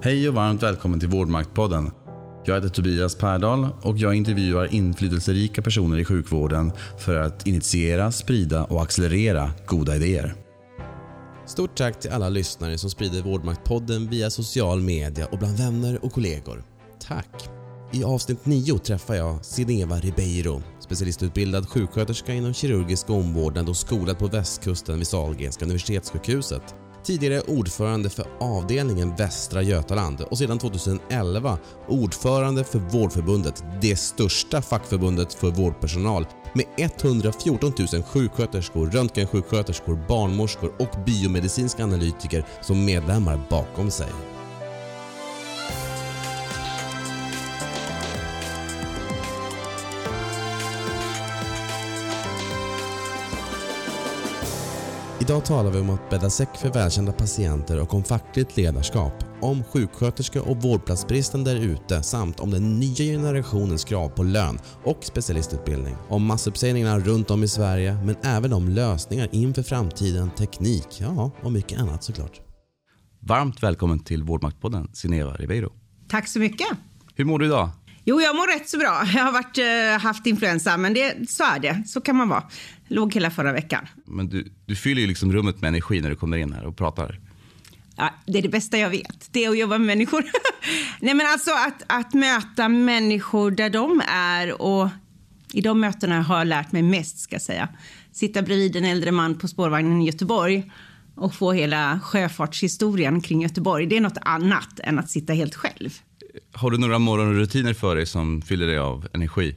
Hej och varmt välkommen till Vårdmaktpodden. Jag heter Tobias Pärdal och jag intervjuar inflytelserika personer i sjukvården för att initiera, sprida och accelerera goda idéer. Stort tack till alla lyssnare som sprider Vårdmaktpodden via social media och bland vänner och kollegor. Tack! I avsnitt 9 träffar jag Sineva Ribeiro, specialistutbildad sjuksköterska inom kirurgisk omvårdnad och skolad på västkusten vid Sahlgrenska universitetssjukhuset. Tidigare ordförande för avdelningen Västra Götaland och sedan 2011 ordförande för Vårdförbundet, det största fackförbundet för vårdpersonal med 114 000 sjuksköterskor, röntgensjuksköterskor, barnmorskor och biomedicinska analytiker som medlemmar bakom sig. Idag talar vi om att bädda säck för välkända patienter och om fackligt ledarskap, om sjuksköterskor och vårdplatsbristen där ute samt om den nya generationens krav på lön och specialistutbildning. Om massuppsägningarna runt om i Sverige men även om lösningar inför framtiden, teknik, ja och mycket annat såklart. Varmt välkommen till Vårdmaktpodden, Sineva Ribeiro. Tack så mycket. Hur mår du idag? Jo, jag mår rätt så bra. Jag har varit, eh, haft influensa, men det, så är det. Så kan man vara. Låg hela förra veckan. Men du, du fyller ju liksom rummet med energi när du kommer in här och pratar. Ja, det är det bästa jag vet. Det är att jobba med människor. Nej, men alltså att, att möta människor där de är och i de mötena har jag lärt mig mest, ska jag säga. Sitta bredvid en äldre man på spårvagnen i Göteborg och få hela sjöfartshistorien kring Göteborg. Det är något annat än att sitta helt själv. Har du några morgonrutiner för dig som fyller dig av energi?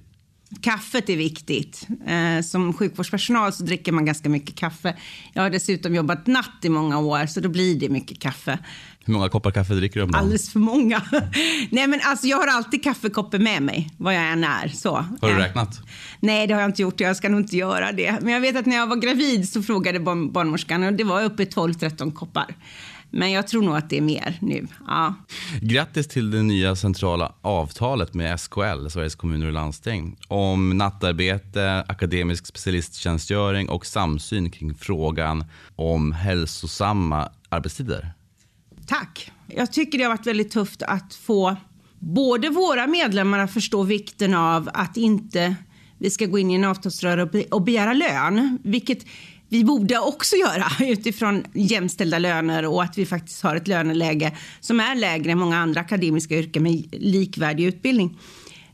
Kaffet är viktigt. Eh, som sjukvårdspersonal så dricker man ganska mycket kaffe. Jag har dessutom jobbat natt i många år, så då blir det mycket kaffe. Hur många koppar kaffe dricker du om dagen? Alldeles för många. Nej, men alltså, jag har alltid kaffekoppen med mig, vad jag än är. Så. Har du Eh, räknat? Nej, det har jag inte gjort. Jag ska nog inte göra det. Men jag vet att när jag var gravid så frågade barn, barnmorskan och det var uppe i 12-13 koppar. Men jag tror nog att det är mer nu. Ja. Grattis till det nya centrala avtalet med SKL, Sveriges kommuner och landsting, om nattarbete, akademisk specialisttjänstgöring och samsyn kring frågan om hälsosamma arbetstider. Tack. Jag tycker det har varit väldigt tufft att få både våra medlemmar att förstå vikten av att inte vi ska gå in i en be- och begära lön, vilket vi borde också göra utifrån jämställda löner och att vi faktiskt har ett löneläge som är lägre än många andra akademiska yrken med likvärdig utbildning.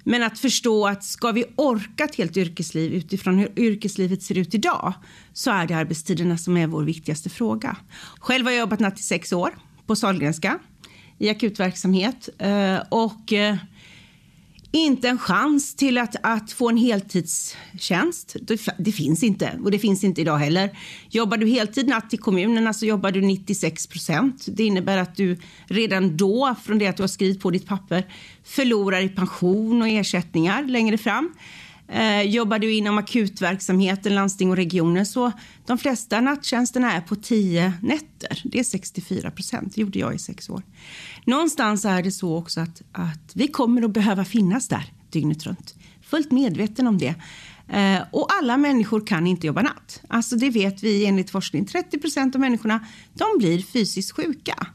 Men att förstå att ska vi orka ett helt yrkesliv utifrån hur yrkeslivet ser ut idag så är det arbetstiderna som är vår viktigaste fråga. Själv har jag jobbat natt i sex år på Sahlgrenska i akutverksamhet eh, och eh, inte en chans till att, att få en heltidstjänst. Det, det finns inte och det finns inte idag heller. Jobbar du heltid natt i kommunerna så alltså jobbar du 96 procent. Det innebär att du redan då, från det att du har skrivit på ditt papper, förlorar i pension och ersättningar längre fram. Eh, jobbar du inom akutverksamheten, landsting och regioner så de flesta nattjänsterna är på 10 nätter. Det är 64 procent. Det gjorde jag i sex år. Någonstans är det så också att, att vi kommer att behöva finnas där dygnet runt. Fullt medveten om det. Eh, och alla människor kan inte jobba natt. Alltså det vet vi enligt forskning. 30 procent av människorna de blir fysiskt sjuka.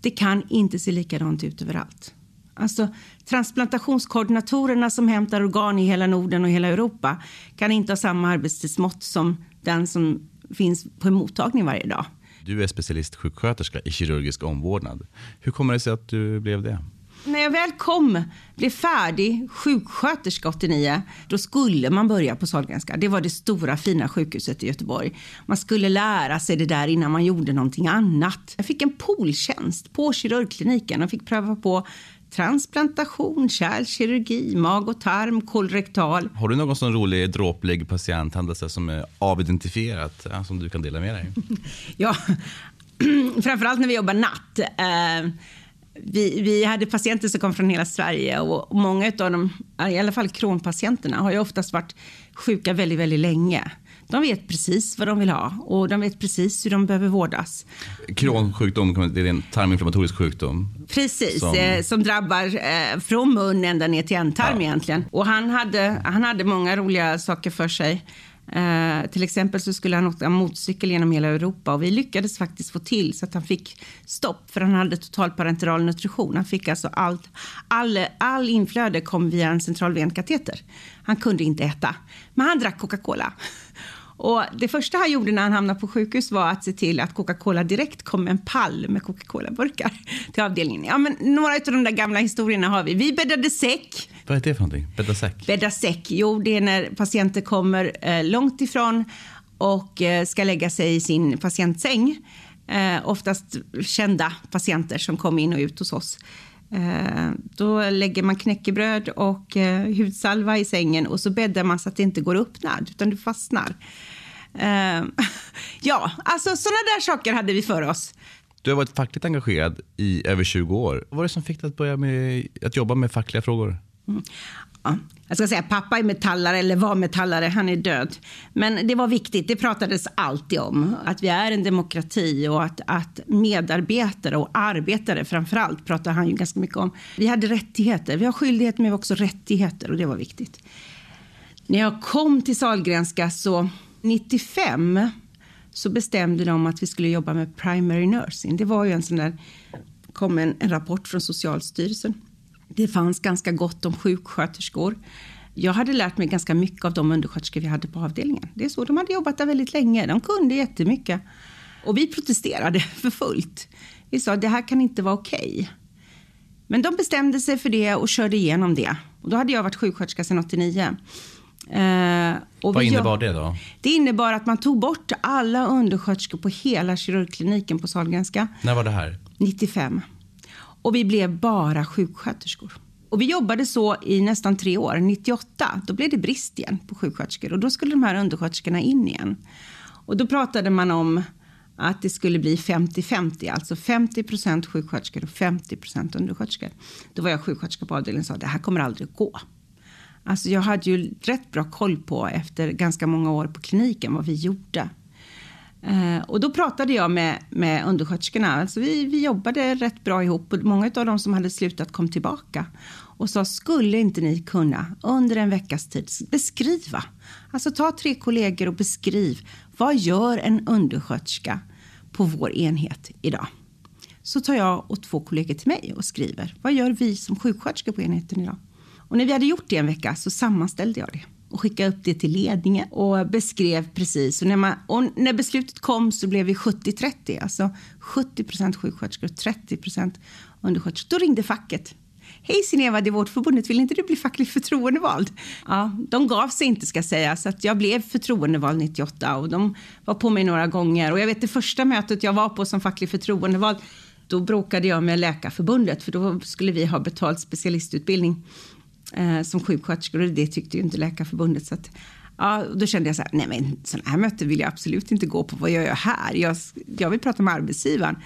Det kan inte se likadant ut överallt. Alltså, transplantationskoordinatorerna som hämtar organ i hela Norden och hela Europa kan inte ha samma arbetstidsmått som den som finns på en mottagning varje dag. Du är specialistsjuksköterska i kirurgisk omvårdnad. Hur kommer det sig att du blev det? När jag väl kom, blev färdig sjuksköterska 89, då skulle man börja på Sahlgrenska. Det var det stora fina sjukhuset i Göteborg. Man skulle lära sig det där innan man gjorde någonting annat. Jag fick en pooltjänst på kirurgkliniken och fick pröva på transplantation, kärlkirurgi, mag och tarm, kolorektal. Har du någon sån rolig dråplig patienthändelse som är avidentifierat ja, som du kan dela med dig? Ja, framförallt när vi jobbar natt. Eh, vi, vi hade patienter som kom från hela Sverige och många av dem, i alla fall kronpatienterna, har ju oftast varit sjuka väldigt, väldigt länge. De vet precis vad de vill ha och de vet precis hur de behöver vårdas. Kronsjukdom, det är en tarminflammatorisk sjukdom. Precis, Som- eh, som drabbar eh, från mun ända ner till ändtarm Ja. egentligen. Och han hade, han hade många roliga saker för sig. Eh, till exempel så skulle han åka motorcykel genom hela Europa och vi lyckades faktiskt få till så att han fick stopp för han hade total parenteral nutrition. Han fick alltså allt, all, all inflöde kom via en centralvenkateter. Han kunde inte äta, men han drack Coca-Cola. Och det första han gjorde när han hamnade på sjukhus var att se till att Coca-Cola direkt kom med en pall med Coca-Cola-burkar till avdelningen. Ja, men några av de där gamla historierna har vi. Vi bäddade säck. Vad är det för någonting? Bädda säck? Bädda säck, jo det är när patienter kommer eh, långt ifrån och eh, ska lägga sig i sin patientsäng. Eh, oftast kända patienter som kommer in och ut hos oss. Eh, då lägger man knäckebröd och eh, hudsalva i sängen och så bäddar man så att det inte går att öppna, utan du fastnar. Eh, ja, alltså sådana där saker hade vi för oss. Du har varit fackligt engagerad i över 20 år. Vad var det som fick dig att börja med att jobba med fackliga frågor? Mm. Ja, jag ska säga pappa är metallare eller var metallare, han är död. Men det var viktigt, det pratades alltid om. Att vi är en demokrati och att, att medarbetare och arbetare framför allt pratar han ju ganska mycket om. Vi hade rättigheter, vi har skyldigheter men vi har också rättigheter och det var viktigt. När jag kom till Salgrenska så 95 så bestämde de att vi skulle jobba med primary nursing. Det var ju en sån där, kom en, en rapport från Socialstyrelsen det fanns ganska gott om sjuksköterskor. Jag hade lärt mig ganska mycket av de undersköterskor vi hade på avdelningen. Det är så, de hade jobbat där väldigt länge. De kunde jättemycket. Och vi protesterade för fullt. Vi sa det här kan inte vara okej. Okay. Men de bestämde sig för det och körde igenom det. Och då hade jag varit sjuksköterska sedan 89. Eh, Vad innebar det då? Det innebar att man tog bort alla undersköterskor på hela kirurgkliniken på Sahlgrenska. När var det här? 95. Och vi blev bara sjuksköterskor. Och vi jobbade så i nästan tre år. 98 då blev det brist igen på sjuksköterskor och då skulle de här undersköterskorna in igen. Och då pratade man om att det skulle bli 50-50, alltså 50 procent sjuksköterskor och 50 procent undersköterskor. Då var jag sjuksköterska på avdelningen och sa det här kommer aldrig att gå. Alltså jag hade ju rätt bra koll på efter ganska många år på kliniken vad vi gjorde. Eh, och då pratade jag med, med undersköterskorna. Alltså vi, vi jobbade rätt bra ihop och många av dem som hade slutat kom tillbaka och sa skulle inte ni kunna under en veckas tid beskriva, alltså ta tre kollegor och beskriv vad gör en undersköterska på vår enhet idag? Så tar jag och två kollegor till mig och skriver vad gör vi som sjuksköterskor på enheten idag? Och när vi hade gjort det en vecka så sammanställde jag det och skickade upp det till ledningen och beskrev precis. Och när, man, och när beslutet kom så blev vi 70-30, alltså 70 procent sjuksköterskor och 30 procent undersköterskor. Då ringde facket. Hej Sineva, det är vårt förbundet, vill inte du bli fackligt förtroendevald? Ja, de gav sig inte ska säga, så att jag blev förtroendevald 98 och de var på mig några gånger. Och jag vet det första mötet jag var på som facklig förtroendevald, då bråkade jag med Läkarförbundet för då skulle vi ha betalt specialistutbildning eh, som sjuksköterskor och det tyckte ju inte Läkarförbundet. Så att, ja, då kände jag så här, nej men sådana här möten vill jag absolut inte gå på. Vad gör jag här? Jag, jag vill prata med arbetsgivaren.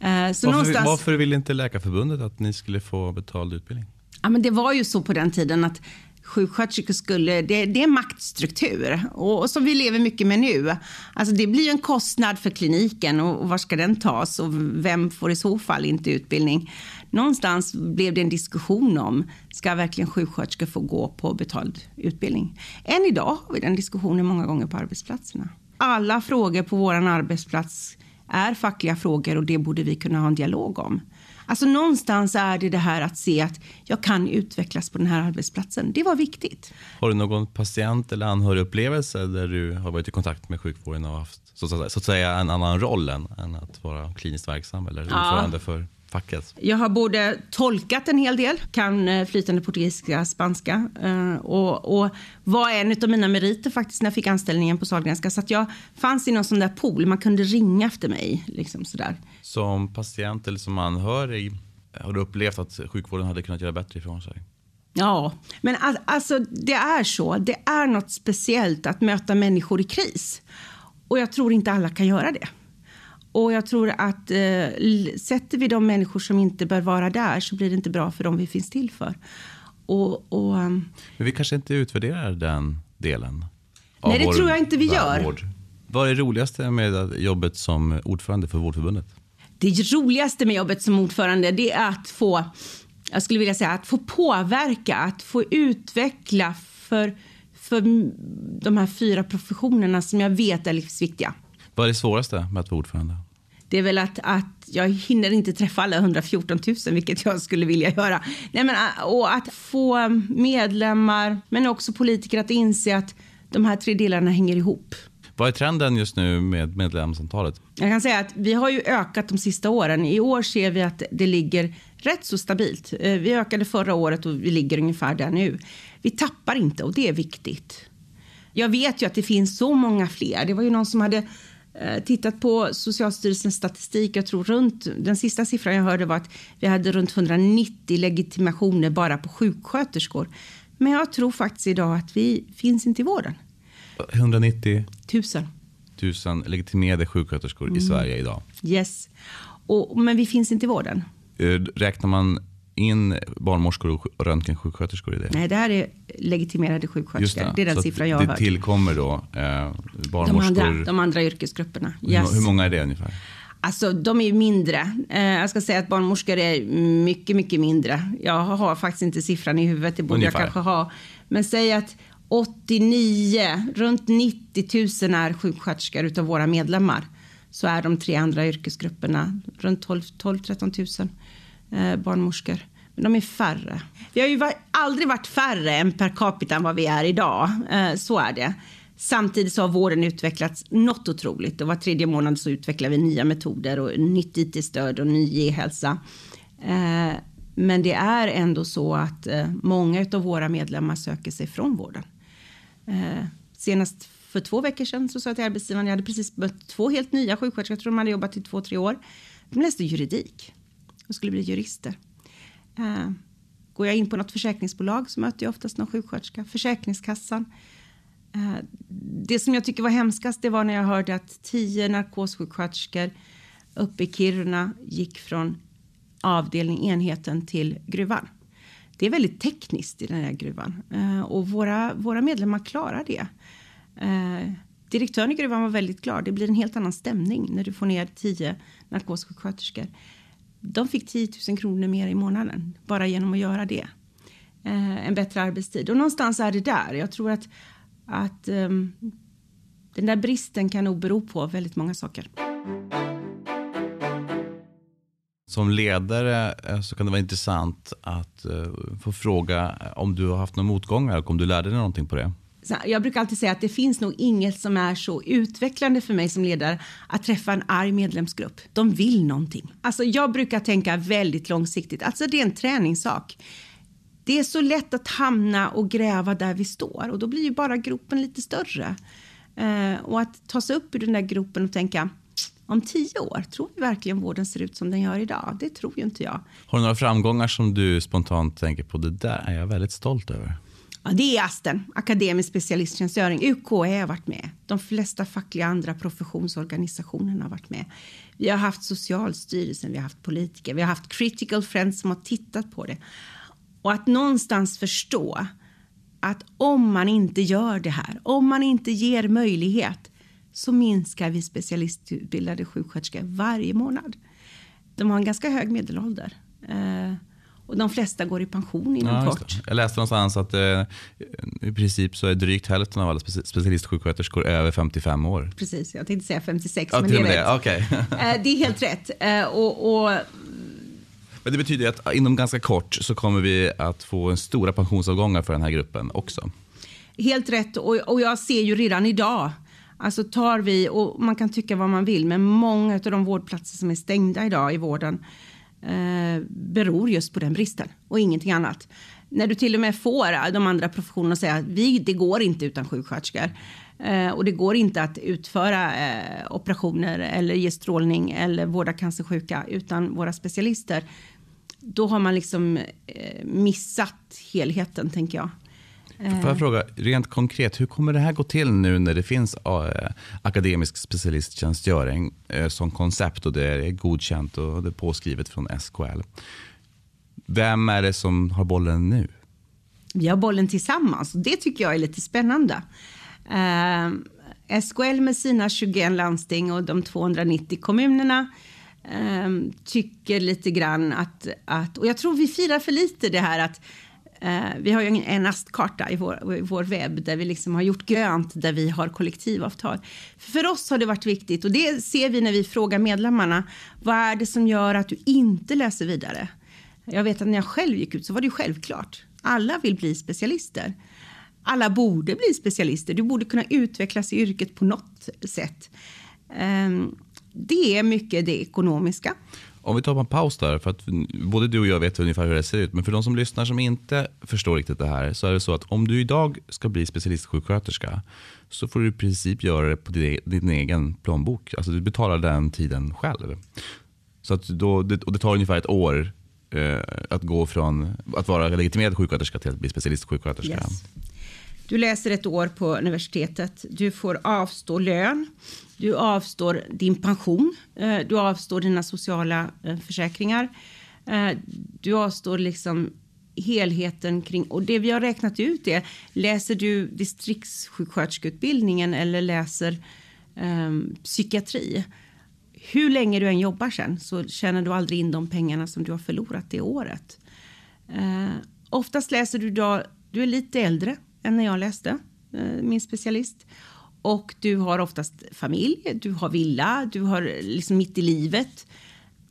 Eh, varför, varför ville inte Läkarförbundet att ni skulle få betald utbildning? Ja, men det var ju så på den tiden att sjuksköterskor skulle, det, det är maktstruktur och, och, som vi lever mycket med nu. Alltså det blir en kostnad för kliniken och, och var ska den tas och vem får i så fall inte utbildning? Någonstans blev det en diskussion om, ska verkligen sjuksköterskor få gå på betald utbildning? Än idag har vi den diskussionen många gånger på arbetsplatserna. Alla frågor på vår arbetsplats är fackliga frågor och det borde vi kunna ha en dialog om. Alltså någonstans är det det här att se att jag kan utvecklas på den här arbetsplatsen. Det var viktigt. Har du någon patient eller anhörigupplevelse där du har varit i kontakt med sjukvården och haft så att säga, så att säga en annan roll än, än att vara kliniskt verksam eller ordförande ja. för facket? Jag har både tolkat en hel del, kan eh, flytande portugisiska, spanska eh, och, och var en av mina meriter faktiskt när jag fick anställningen på Sahlgrenska. Så att jag fanns i någon sån där pool, man kunde ringa efter mig. Liksom sådär. Som patient eller som anhörig, har du upplevt att sjukvården hade kunnat göra bättre ifrån sig? Ja, men alltså det är så. Det är något speciellt att möta människor i kris. Och jag tror inte alla kan göra det. Och jag tror att eh, sätter vi de människor som inte bör vara där så blir det inte bra för dem vi finns till för. Och, och, um, Men vi kanske inte utvärderar den delen? Nej, det tror jag inte vi gör. Vård. Vad är det roligaste med jobbet som ordförande för Vårdförbundet? Det roligaste med jobbet som ordförande det är att få, jag skulle vilja säga att få påverka, att få utveckla för för de här fyra professionerna som jag vet är livsviktiga. Vad är det svåraste med att vara ordförande? Det är väl att, att jag hinner inte träffa alla 114 000, vilket jag skulle vilja göra. Nej, men, och att få medlemmar, men också politiker att inse att de här tre delarna hänger ihop. Vad är trenden just nu med medlemsantalet? Jag kan säga att vi har ju ökat de sista åren. I år ser vi att det ligger rätt så stabilt. Eh, vi ökade förra året och vi ligger ungefär där nu. Vi tappar inte och det är viktigt. Jag vet ju att det finns så många fler. Det var ju någon som hade tittat på Socialstyrelsens statistik. Jag tror runt, den sista siffran jag hörde var att vi hade runt 190 legitimationer bara på sjuksköterskor. Men jag tror faktiskt idag att vi finns inte i vården. 190 Tusen. 000 legitimerade sjuksköterskor mm. i Sverige idag. Yes. Och, men vi finns inte i vården. Eh, räknar man in barnmorskor och röntgensjuksköterskor i det? Nej, det här är legitimerade sjuksköterskor. Det. det. är den siffran jag har hört. Det tillkommer då eh, barnmorskor? De andra, de andra yrkesgrupperna. Yes. Hur många är det ungefär? Alltså, de är mindre. Eh, jag ska säga att barnmorskor är mycket, mycket mindre. Jag har faktiskt inte siffran i huvudet. Det borde ungefär. jag kanske ha. Men säg att 89, runt 90 000 är sjuksköterskor utav våra medlemmar. Så är de tre andra yrkesgrupperna runt 12-13 000 eh, Eh, barnmorskor. Men de är färre. Vi har ju var, aldrig varit färre än per capita än vad vi är idag. Eh, så är det. Samtidigt så har vården utvecklats något otroligt. Och var tredje månad så utvecklar vi nya metoder och nytt IT-stöd och ny e-hälsa. Eh, men det är ändå så att eh, många av våra medlemmar söker sig från vården. Eh, senast för två veckor sedan så sa jag till arbetsgivaren, jag hade precis mött två helt nya sjuksköterskor, jag tror de hade jobbat i två, tre år. De läste juridik och skulle bli jurister. Eh, går jag in på något försäkringsbolag så möter jag oftast någon sjuksköterska. Försäkringskassan. Eh, det som jag tycker var hemskast det var när jag hörde att tio narkossjuksköterskor uppe i Kiruna gick från avdelning, enheten till gruvan. Det är väldigt tekniskt i den här gruvan eh, och våra, våra medlemmar klarar det. Eh, direktören i gruvan var väldigt glad. Det blir en helt annan stämning när du får ner tio narkossjuksköterskor. De fick 10 000 kronor mer i månaden bara genom att göra det. Eh, en bättre arbetstid. Och någonstans är det där. Jag tror att, att eh, den där bristen kan nog bero på väldigt många saker. Som ledare eh, så kan det vara intressant att eh, få fråga om du har haft några motgångar och om du lärde dig någonting på det. Jag brukar alltid säga att det finns nog inget som är så utvecklande för mig som ledare att träffa en arg medlemsgrupp. De vill någonting. Alltså jag brukar tänka väldigt långsiktigt. Alltså det är en träningssak. Det är så lätt att hamna och gräva där vi står och då blir ju bara gropen lite större. Eh, och att ta sig upp ur den där gropen och tänka om tio år, tror vi verkligen vården ser ut som den gör idag? Det tror ju inte jag. Har du några framgångar som du spontant tänker på? Det där är jag väldigt stolt över. Ja, det är ASTEN, akademisk specialisttjänstgöring. UKÄ har varit med. De flesta fackliga andra professionsorganisationerna har varit med. Vi har haft Socialstyrelsen, vi har haft politiker, vi har haft Critical Friends som har tittat på det. Och att någonstans förstå att om man inte gör det här, om man inte ger möjlighet så minskar vi specialistutbildade sjuksköterskor varje månad. De har en ganska hög medelålder. Eh, och de flesta går i pension inom ja, kort. Jag läste någonstans att eh, i princip så är drygt hälften av alla specialistsjuksköterskor över 55 år. Precis, jag tänkte säga 56. Ja, men det, är det. Okay. eh, det är helt rätt. Eh, och, och, men det betyder att inom ganska kort så kommer vi att få en stora pensionsavgångar för den här gruppen också. Helt rätt och, och jag ser ju redan idag Alltså tar vi, och man kan tycka vad man vill, men många av de vårdplatser som är stängda idag i vården eh, beror just på den bristen och ingenting annat. När du till och med får eh, de andra professionerna att säga att vi, det går inte utan sjuksköterskor. Eh, och det går inte att utföra eh, operationer eller ge strålning eller vårda cancersjuka utan våra specialister. Då har man liksom eh, missat helheten, tänker jag. Får jag fråga, rent konkret, hur kommer det här gå till nu när det finns äh, akademisk specialisttjänstgöring äh, som koncept och det är godkänt och det är påskrivet från SKL? Vem är det som har bollen nu? Vi har bollen tillsammans och det tycker jag är lite spännande. SKL med sina 21 landsting och de 290 kommunerna tycker lite grann att, att, och jag tror vi firar för lite det här att Eh, Eh, vi har ju en astkarta i vår, i vår webb där vi liksom har gjort grönt där vi har kollektivavtal. För oss har det varit viktigt och det ser vi när vi frågar medlemmarna. Vad är det som gör att du inte läser vidare? Jag vet att när jag själv gick ut så var det självklart. Alla vill bli specialister. Alla borde bli specialister. Du borde kunna utvecklas i yrket på något sätt. Ehm, det är mycket det ekonomiska. Om vi tar en paus där, för att både du och jag vet ungefär hur det ser ut. Men för de som lyssnar som inte förstår riktigt det här så är det så att om du idag ska bli specialistsjuksköterska så får du i princip göra det på din e- egen plånbok. Alltså du betalar den tiden själv. Så att då, och det tar ungefär ett år eh, att gå från att vara legitimerad sjuksköterska till att bli specialistsjuksköterska. Yes. Du läser ett år på universitetet. Du får avstå lön. Du avstår din pension. Eh, du avstår dina sociala eh, försäkringar. Eh, du avstår liksom helheten kring... Och det vi har räknat ut är, läser du distriktssjuksköterskeutbildningen eller läser um, psykiatri hur länge du än jobbar sen så tjänar du aldrig in de pengarna som du har förlorat det året. Uh, oftast läser du då, du är lite äldre än när jag läste, uh, min specialist. Och du har oftast familj, du har villa, du har liksom mitt i livet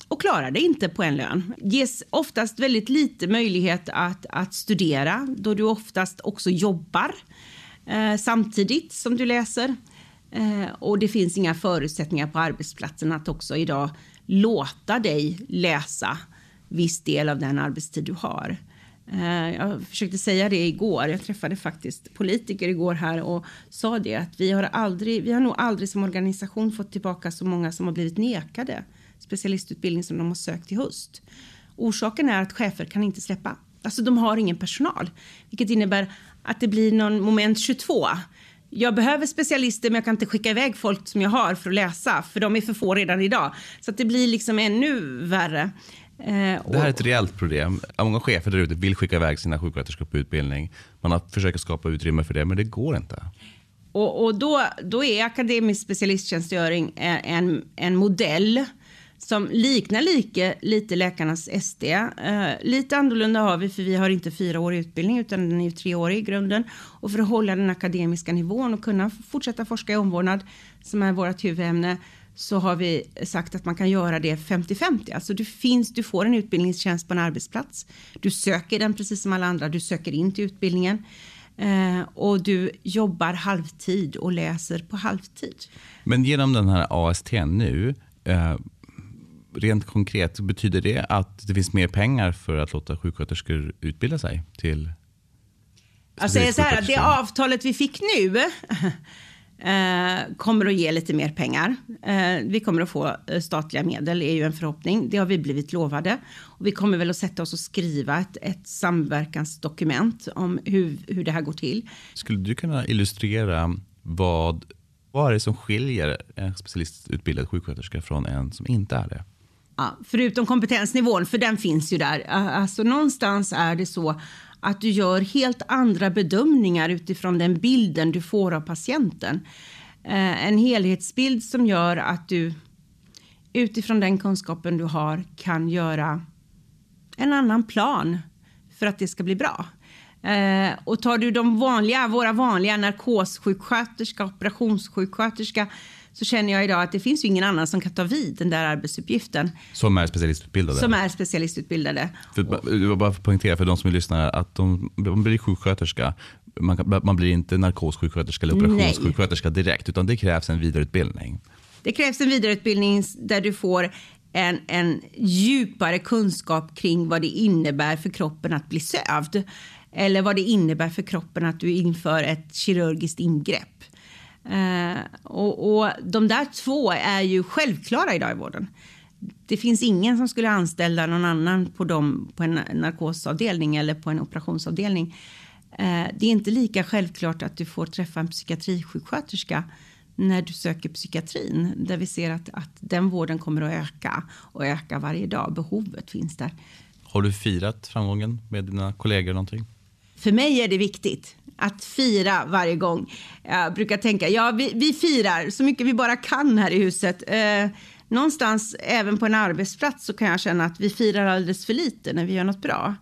och klarar det inte på en lön. Ges oftast väldigt lite möjlighet att, att studera då du oftast också jobbar eh, samtidigt som du läser. Eh, och det finns inga förutsättningar på arbetsplatsen att också idag låta dig läsa viss del av den arbetstid du har. Eh, jag försökte säga det igår. Jag träffade faktiskt politiker igår här och sa det att vi har aldrig, vi har nog aldrig som organisation fått tillbaka så många som har blivit nekade specialistutbildning som de har sökt i höst. Orsaken är att chefer kan inte släppa. Alltså de har ingen personal, vilket innebär att det blir någon moment 22 jag behöver specialister men jag kan inte skicka iväg folk som jag har för att läsa för de är för få redan idag. Så att det blir liksom ännu värre. Eh, det här är ett reellt problem. Många chefer där ute vill skicka iväg sina sjuksköterskor på utbildning. Man har försökt skapa utrymme för det men det går inte. Och, och då, då är akademisk specialisttjänstgöring en, en modell som liknar lika, lite läkarnas SD. Eh, lite annorlunda har vi för vi har inte fyra år utbildning utan den är treårig i grunden. Och för att hålla den akademiska nivån och kunna fortsätta forska i omvårdnad som är vårt huvudämne så har vi sagt att man kan göra det 50-50. Alltså du, finns, du får en utbildningstjänst på en arbetsplats. Du söker den precis som alla andra. Du söker in till utbildningen. Eh, och du jobbar halvtid och läser på halvtid. Men genom den här AST nu, eh, rent konkret, betyder det att det finns mer pengar för att låta sjuksköterskor utbilda sig till Alltså så här, det avtalet vi fick nu eh, kommer att ge lite mer pengar. Eh, vi kommer att få eh, statliga medel, är ju en förhoppning. Det har vi blivit lovade. Och vi kommer väl att sätta oss och skriva ett, ett samverkansdokument om hur, hur det här går till. Skulle du kunna illustrera vad, vad är det som skiljer en specialistutbildad sjuksköterska från en som inte är det? Ja, förutom kompetensnivån, för den finns ju där. Alltså någonstans är det så att du gör helt andra bedömningar utifrån den bilden du får av patienten. Eh, en helhetsbild som gör att du utifrån den kunskapen du har kan göra en annan plan för att det ska bli bra. Eh, och tar du de vanliga, våra vanliga narkossjuksköterska, operationssjuksköterska så känner jag idag att det finns ju ingen annan som kan ta vid den där arbetsuppgiften. Som är specialistutbildade? Som är specialistutbildade. För, bara för att poängtera för de som lyssnar att de, de blir sjuksköterska. Man, man blir inte narkossjuksköterska eller operationssjuksköterska direkt utan det krävs en vidareutbildning. Det krävs en vidareutbildning där du får en, en djupare kunskap kring vad det innebär för kroppen att bli sövd. Eller vad det innebär för kroppen att du inför ett kirurgiskt ingrepp. Eh, och, och, de där två är ju självklara idag i vården. Det finns ingen som skulle anställa någon annan på, dem, på en narkosavdelning eller på en operationsavdelning. Eh, det är inte lika självklart att du får träffa en psykiatrisjuksköterska när du söker psykiatrin där vi ser att, att den vården kommer att öka och öka varje dag. Behovet finns där. Har du firat framgången med dina kollegor någonting? För mig är det viktigt att fira varje gång. Jag brukar tänka, ja vi, vi firar så mycket vi bara kan här i huset. Eh, någonstans även på en arbetsplats så kan jag känna att vi firar alldeles för lite när vi gör något bra.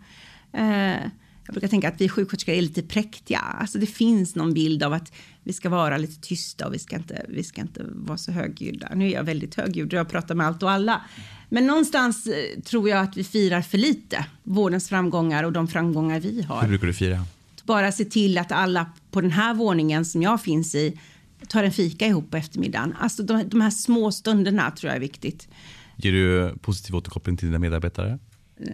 Eh, jag brukar tänka att vi sjuksköterskor är lite präktiga. Alltså det finns någon bild av att vi ska vara lite tysta och vi ska inte, vi ska inte vara så högljudda. Nu är jag väldigt högljudd och jag pratar med allt och alla. Men någonstans eh, tror jag att vi firar för lite vårdens framgångar och de framgångar vi har. Hur brukar du fira? Bara se till att alla på den här våningen som jag finns i tar en fika ihop på eftermiddagen. Alltså de, de här små stunderna tror jag är viktigt. Ger du positiv återkoppling till dina medarbetare?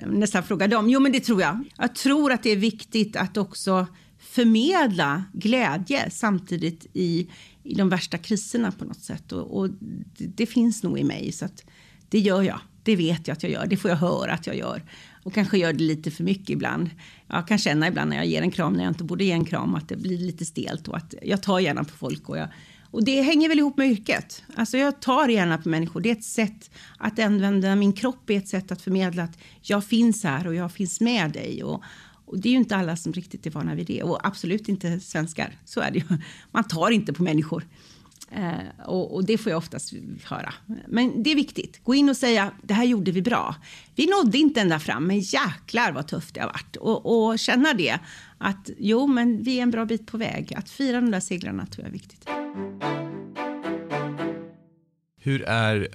nästan fråga dem. Jo, men det tror jag. Jag tror att det är viktigt att också förmedla glädje samtidigt i, i de värsta kriserna på något sätt. Och, och det, det, finns nog i mig, så att det gör jag. Det vet jag att jag gör. Det får jag höra att jag gör. Och kanske gör det lite för mycket ibland. Jag kan känna ibland när jag ger en kram när jag inte borde ge en kram att det blir lite stelt och att jag tar gärna på folk och jag och det hänger väl ihop med yrket. Alltså jag tar gärna på människor. Det är ett sätt att använda min kropp är ett sätt att förmedla att jag finns här och jag finns med dig. Och, och det är ju inte alla som riktigt är vana vid det och absolut inte svenskar. Så är det ju. Man tar inte på människor. Eh, och, och, det får jag oftast höra. Men det är viktigt. Gå in och säga det här gjorde vi bra. Vi nådde inte ända fram, men jäklar vad tufft det har varit. Och, och känna det att jo, men vi är en bra bit på väg. Att fira de där segrarna tror jag är viktigt. Hur är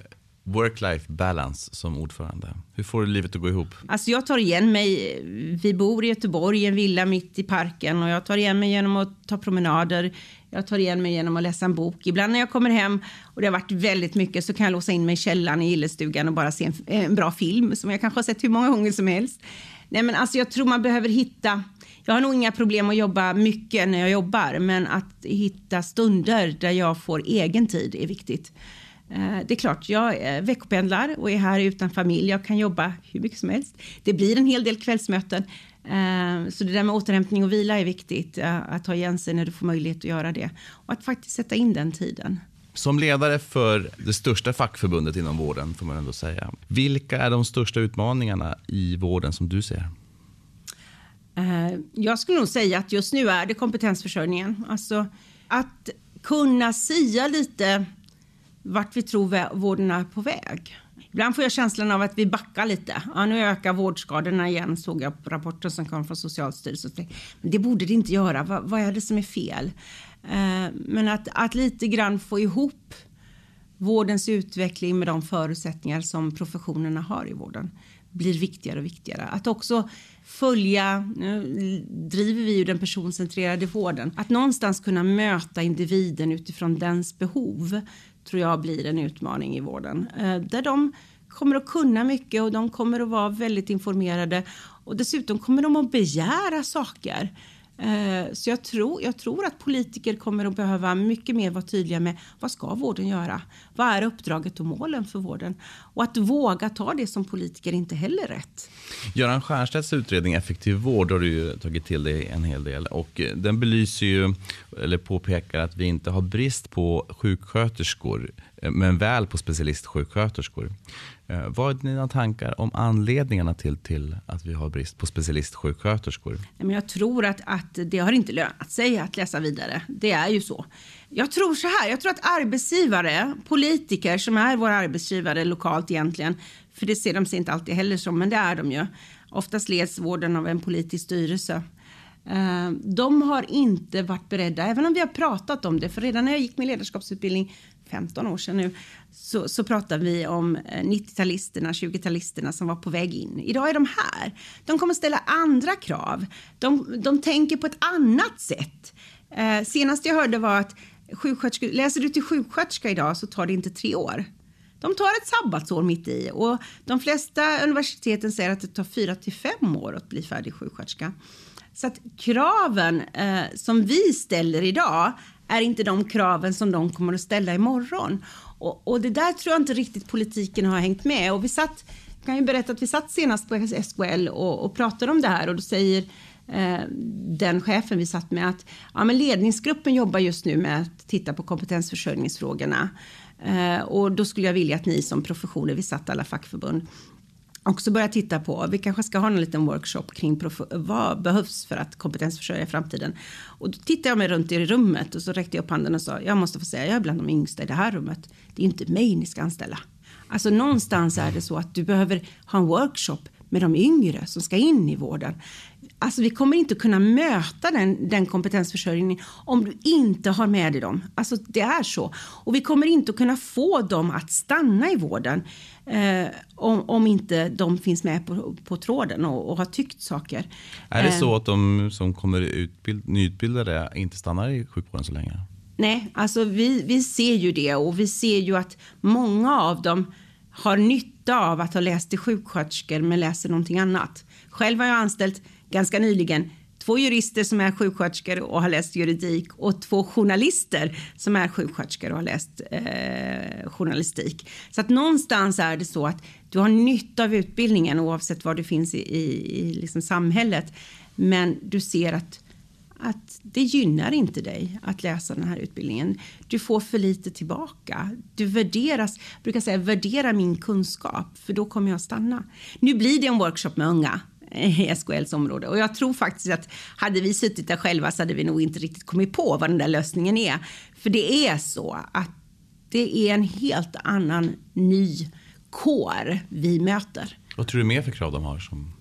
work-life balance som ordförande? Hur får du livet att gå ihop? Alltså jag tar igen mig. Vi bor i Göteborg i en villa mitt i parken och jag tar igen mig genom att ta promenader. Jag tar igen mig genom att läsa en bok. Ibland när jag kommer hem och det har varit väldigt mycket så kan jag låsa in mig i källaren i gillestugan och bara se en, en bra film som jag kanske har sett hur många gånger som helst. Nej men alltså jag tror man behöver hitta jag har nog inga problem att jobba mycket när jag jobbar, men att hitta stunder där jag får egen tid är viktigt. Eh, det är klart, jag veckopendlar och är här utan familj. Jag kan jobba hur mycket som helst. Det blir en hel del kvällsmöten. Eh, så det där med återhämtning och vila är viktigt. Eh, att ta igen sig när du får möjlighet att göra det. Och att faktiskt sätta in den tiden. Som ledare för det största fackförbundet inom vården, får man ändå säga. Vilka är de största utmaningarna i vården som du ser? Jag skulle nog säga att just nu är det kompetensförsörjningen. Alltså att kunna sia lite vart vi tror vården är på väg. Ibland får jag känslan av att vi backar lite. Ja, nu ökar vårdskadorna igen, såg jag på rapporten som kom från Socialstyrelsen. Men det borde det inte göra. Vad är det som är fel? Eh, men att, att lite grann få ihop vårdens utveckling med de förutsättningar som professionerna har i vården blir viktigare och viktigare. Att också följa, nu driver vi ju den personcentrerade vården, att någonstans kunna möta individen utifrån dens behov tror jag blir en utmaning i vården. Eh, där de kommer att kunna mycket och de kommer att vara väldigt informerade och dessutom kommer de att begära saker. Eh, så jag tror, jag tror att politiker kommer att behöva mycket mer vara tydliga med vad ska vården göra? Vad är uppdraget och målen för vården? Och att våga ta det som politiker är inte heller rätt. Göran Stiernstedts utredning Effektiv vård har du ju tagit till dig en hel del och eh, den belyser ju, eller påpekar att vi inte har brist på sjuksköterskor Eh, men väl på specialistsjuksköterskor. Eh, vad är dina tankar om anledningarna till, till att vi har brist på specialistsjuksköterskor? Jag tror att, att det har inte lönat sig att läsa vidare. Det är ju så. Jag tror så här, jag tror att arbetsgivare, politiker som är våra arbetsgivare lokalt egentligen, för det ser de sig inte alltid heller som, men det är de ju. Oftast leds vården av en politisk styrelse. Eh, de har inte varit beredda, även om vi har pratat om det, för redan när jag gick min ledarskapsutbildning 15 år sedan nu, så, så pratar vi om eh, 90-talisterna, 20-talisterna som var på väg in. Idag är de här. De kommer ställa andra krav. De, de tänker på ett annat sätt. Eh, senast jag hörde var att läser du till sjuksköterska idag så tar det inte tre år. De tar ett sabbatsår mitt i och de flesta universiteten säger att det tar fyra till fem år att bli färdig sjuksköterska. Så att kraven eh, som vi ställer idag är inte de kraven som de kommer att ställa imorgon. Och, och det där tror jag inte riktigt politiken har hängt med. Och vi satt, jag kan ju berätta att vi satt senast på SKL och, och pratade om det här och då säger eh, den chefen vi satt med att ja, men ledningsgruppen jobbar just nu med att titta på kompetensförsörjningsfrågorna. Eh, och då skulle jag vilja att ni som professioner, vi satt alla fackförbund, också börja titta på, vi kanske ska ha en liten workshop kring vad behövs för att kompetensförsörja i framtiden. Och då tittade jag mig runt i rummet och så räckte jag upp handen och sa, jag måste få säga, jag är bland de yngsta i det här rummet. Det är inte mig ni ska anställa. Alltså någonstans är det så att du behöver ha en workshop med de yngre som ska in i vården. Alltså vi kommer inte kunna möta den, den kompetensförsörjningen om du inte har med dig dem. Alltså det är så. Och vi kommer inte kunna få dem att stanna i vården eh, om, om inte de finns med på, på tråden och, och har tyckt saker. Är det Eh, så att de som kommer utbild, nyutbildade inte stannar i sjukvården så länge? Nej, alltså vi, vi ser ju det och vi ser ju att många av dem har nytta av att ha läst till sjuksköterskor men läser någonting annat. Själv har jag anställt ganska nyligen två jurister som är sjuksköterskor och har läst juridik och två journalister som är sjuksköterskor och har läst eh, journalistik. Så att någonstans är det så att du har nytta av utbildningen oavsett var du finns i, i, i liksom samhället. Men du ser att att det gynnar inte dig att läsa den här utbildningen. Du får för lite tillbaka. Du värderas, jag brukar säga värdera min kunskap för då kommer jag stanna. Nu blir det en workshop med unga i SKLs område och jag tror faktiskt att hade vi suttit där själva så hade vi nog inte riktigt kommit på vad den där lösningen är. För det är så att det är en helt annan ny kår vi möter. Vad tror du mer för krav de har? Som...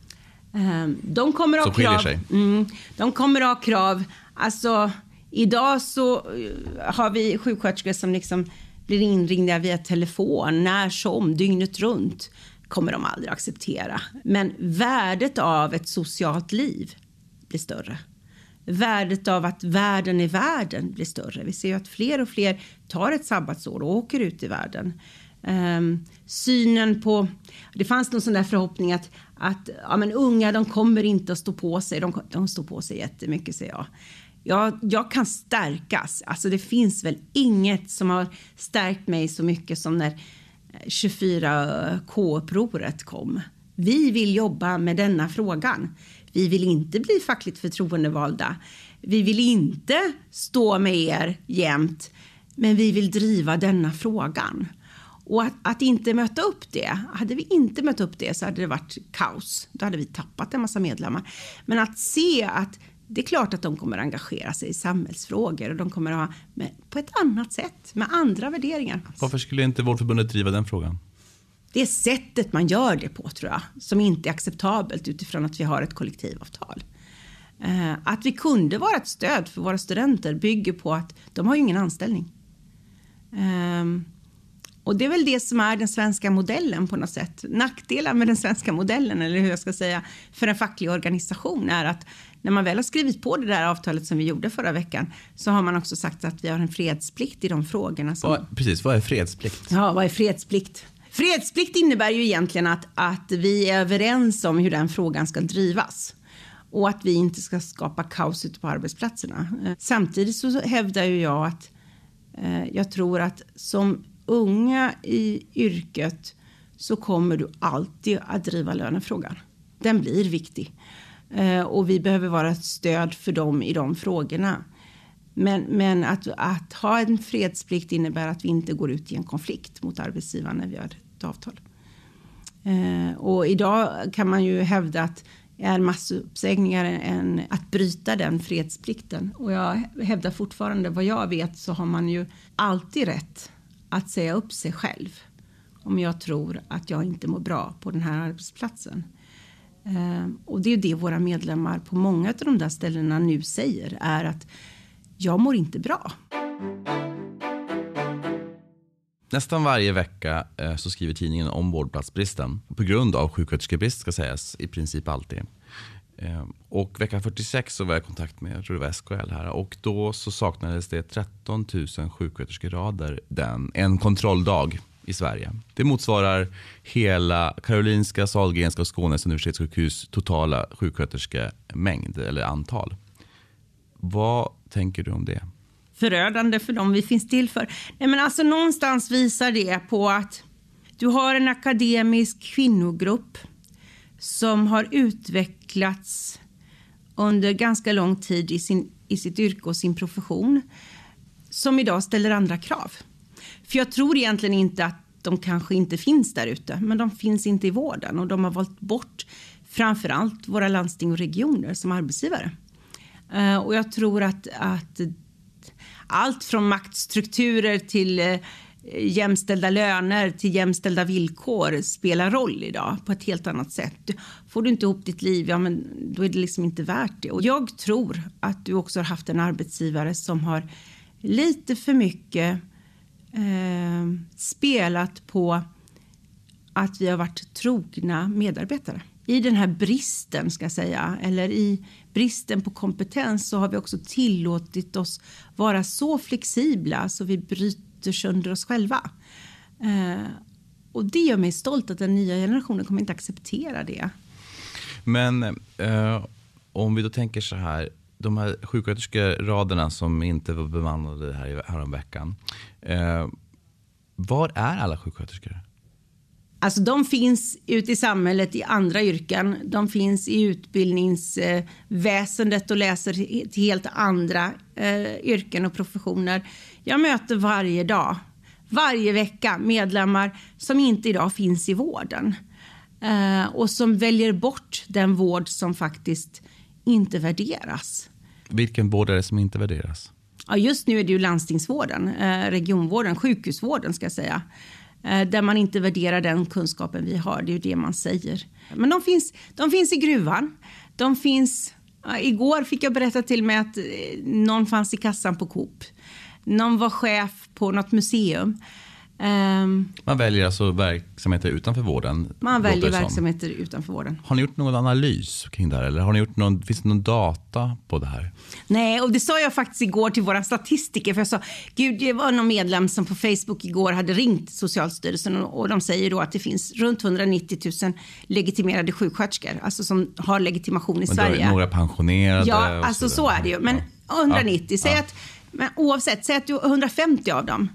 Ehm, De kommer ha Som skiljer krav. sig. Mm, de kommer ha krav. Alltså, idag så eh, har vi sjuksköterskor som liksom blir inringda via telefon när som, dygnet runt kommer de aldrig acceptera. Men värdet av ett socialt liv blir större. Värdet av att världen är världen blir större. Vi ser ju att fler och fler tar ett sabbatsår och åker ut i världen. Um, synen på... Det fanns någon sån där förhoppning att, att ja, men unga de kommer inte att stå på sig. De, de står på sig jättemycket, säger jag. Jag, jag kan stärkas. Alltså det finns väl inget som har stärkt mig så mycket som när 24K-upproret kom. Vi vill jobba med denna frågan. Vi vill inte bli fackligt förtroendevalda. Vi vill inte stå med er jämt, men vi vill driva denna frågan. Och att, att, inte möta upp det, hade vi inte mött upp det så hade det varit kaos. Då hade vi tappat en massa medlemmar. Men att se att det är klart att de kommer engagera sig i samhällsfrågor och de kommer att ha med, på ett annat sätt, med andra värderingar. Varför skulle inte Vårdförbundet driva den frågan? Det är sättet man gör det på tror jag, som inte är acceptabelt utifrån att vi har ett kollektivavtal. Eh, att vi kunde vara ett stöd för våra studenter bygger på att de har ju ingen anställning. Eh, och det är väl det som är den svenska modellen på något sätt. Nackdelen med den svenska modellen, eller hur jag ska säga, för en facklig organisation är att när man väl har skrivit på det där avtalet som vi gjorde förra veckan så har man också sagt att vi har en fredsplikt i de frågorna. Som... Vad, precis, vad är fredsplikt? Ja, vad är fredsplikt? Fredsplikt innebär ju egentligen att, att vi är överens om hur den frågan ska drivas och att vi inte ska skapa kaos ute på arbetsplatserna. Samtidigt så hävdar ju jag att eh, jag tror att som unga i yrket så kommer du alltid att driva lönefrågan. Den blir viktig Eh, och vi behöver vara ett stöd för dem i de frågorna. Men, men att, att, ha en fredsplikt innebär att vi inte går ut i en konflikt mot arbetsgivaren när vi har ett avtal. Eh, och idag kan man ju hävda att är massuppsägningar än att bryta den fredsplikten. Och jag hävdar fortfarande, vad jag vet så har man ju alltid rätt att säga upp sig själv om jag tror att jag inte mår bra på den här arbetsplatsen. Ehm, och det är det våra medlemmar på många av de där ställena nu säger är att jag mår inte bra. Nästan varje vecka eh, så skriver tidningen om vårdplatsbristen. På grund av sjuksköterskebrist ska sägas, i princip alltid. Ehm, och vecka 46 så var jag i kontakt med jag tror det var SKL här och då så saknades det 13 000 sjuksköterskerader den, en kontrolldag i Sverige. Det motsvarar hela Karolinska, Sahlgrenska och Skånes universitetssjukhus totala sjuksköterskemängd eller antal. Vad tänker du om det? Förödande för dem vi finns till för. Nej, men alltså, någonstans visar det på att du har en akademisk kvinnogrupp som har utvecklats under ganska lång tid i, sin, i sitt yrke och sin profession som idag ställer andra krav. För jag tror egentligen inte att de kanske inte finns där ute, men de finns inte i vården och de har valt bort framför allt våra landsting och regioner som arbetsgivare. Eh, och jag tror att, att allt från maktstrukturer till eh, jämställda löner till jämställda villkor spelar roll idag på ett helt annat sätt. Får du inte ihop ditt liv, ja men då är det liksom inte värt det. Och jag tror att du också har haft en arbetsgivare som har lite för mycket eh, spelat på att vi har varit trogna medarbetare. I den här bristen, ska jag säga, eller i bristen på kompetens så har vi också tillåtit oss vara så flexibla så vi bryter sönder oss själva. Eh, och det gör mig stolt att den nya generationen kommer inte acceptera det. Men eh, om vi då tänker så här, de här sjuksköterskeraderna som inte var bemannade här häromveckan. Eh, var är alla sjuksköterskor? Alltså de finns ute i samhället i andra yrken. De finns i utbildningsväsendet och läser till helt andra eh, yrken och professioner. Jag möter varje dag, varje vecka medlemmar som inte idag finns i vården eh, och som väljer bort den vård som faktiskt inte värderas. Vilken vård är det som inte värderas? Ja, just nu är det ju landstingsvården, eh, regionvården, sjukhusvården ska jag säga. Eh, där man inte värderar den kunskapen vi har. Det är ju det man säger. Men de finns, de finns i gruvan. De finns... Igår fick jag berätta till mig att eh, någon fanns i kassan på Coop. Någon var chef på något museum. Um, man väljer alltså verksamheter utanför vården? Man väljer verksamheter utanför vården. Har ni gjort någon analys kring det här? Eller har ni gjort någon, finns det någon data på det här? Nej, och det sa jag faktiskt igår till våra statistiker. För jag sa, gud, det var någon medlem som på Facebook igår hade ringt Socialstyrelsen och, de säger då att det finns runt 190 000 legitimerade sjuksköterskor, alltså som har legitimation i Men Sverige. Några pensionerade? Ja, alltså så, så är det ju. Men 190, ja. säg att, men oavsett, säg att du 150 av dem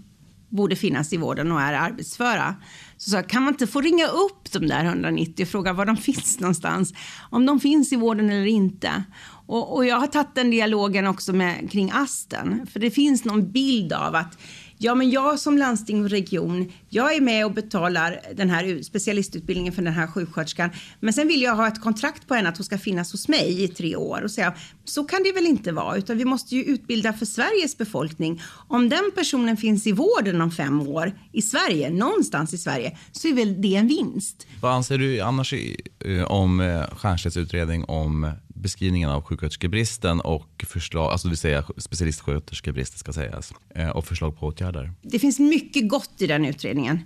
borde finnas i vården och är arbetsföra. Så sa kan man inte få ringa upp de där 190 och fråga var de finns någonstans? Om de finns i vården eller inte. Och, och jag har tagit den dialogen också med, kring Asten. För det finns någon bild av att Ja, men jag som landsting och region, jag är med och betalar den här specialistutbildningen för den här sjuksköterskan. Men sen vill jag ha ett kontrakt på henne att hon ska finnas hos mig i tre år och säga så kan det väl inte vara, utan vi måste ju utbilda för Sveriges befolkning. Om den personen finns i vården om fem år i Sverige, någonstans i Sverige, så är väl det en vinst. Vad anser du annars eh, om eh, Stiernstedts utredning om beskrivningen av sjuksköterskebristen och förslag, alltså det vill säga specialistsköterskebristen ska sägas, eh, och förslag på åtgärder. Det finns mycket gott i den utredningen.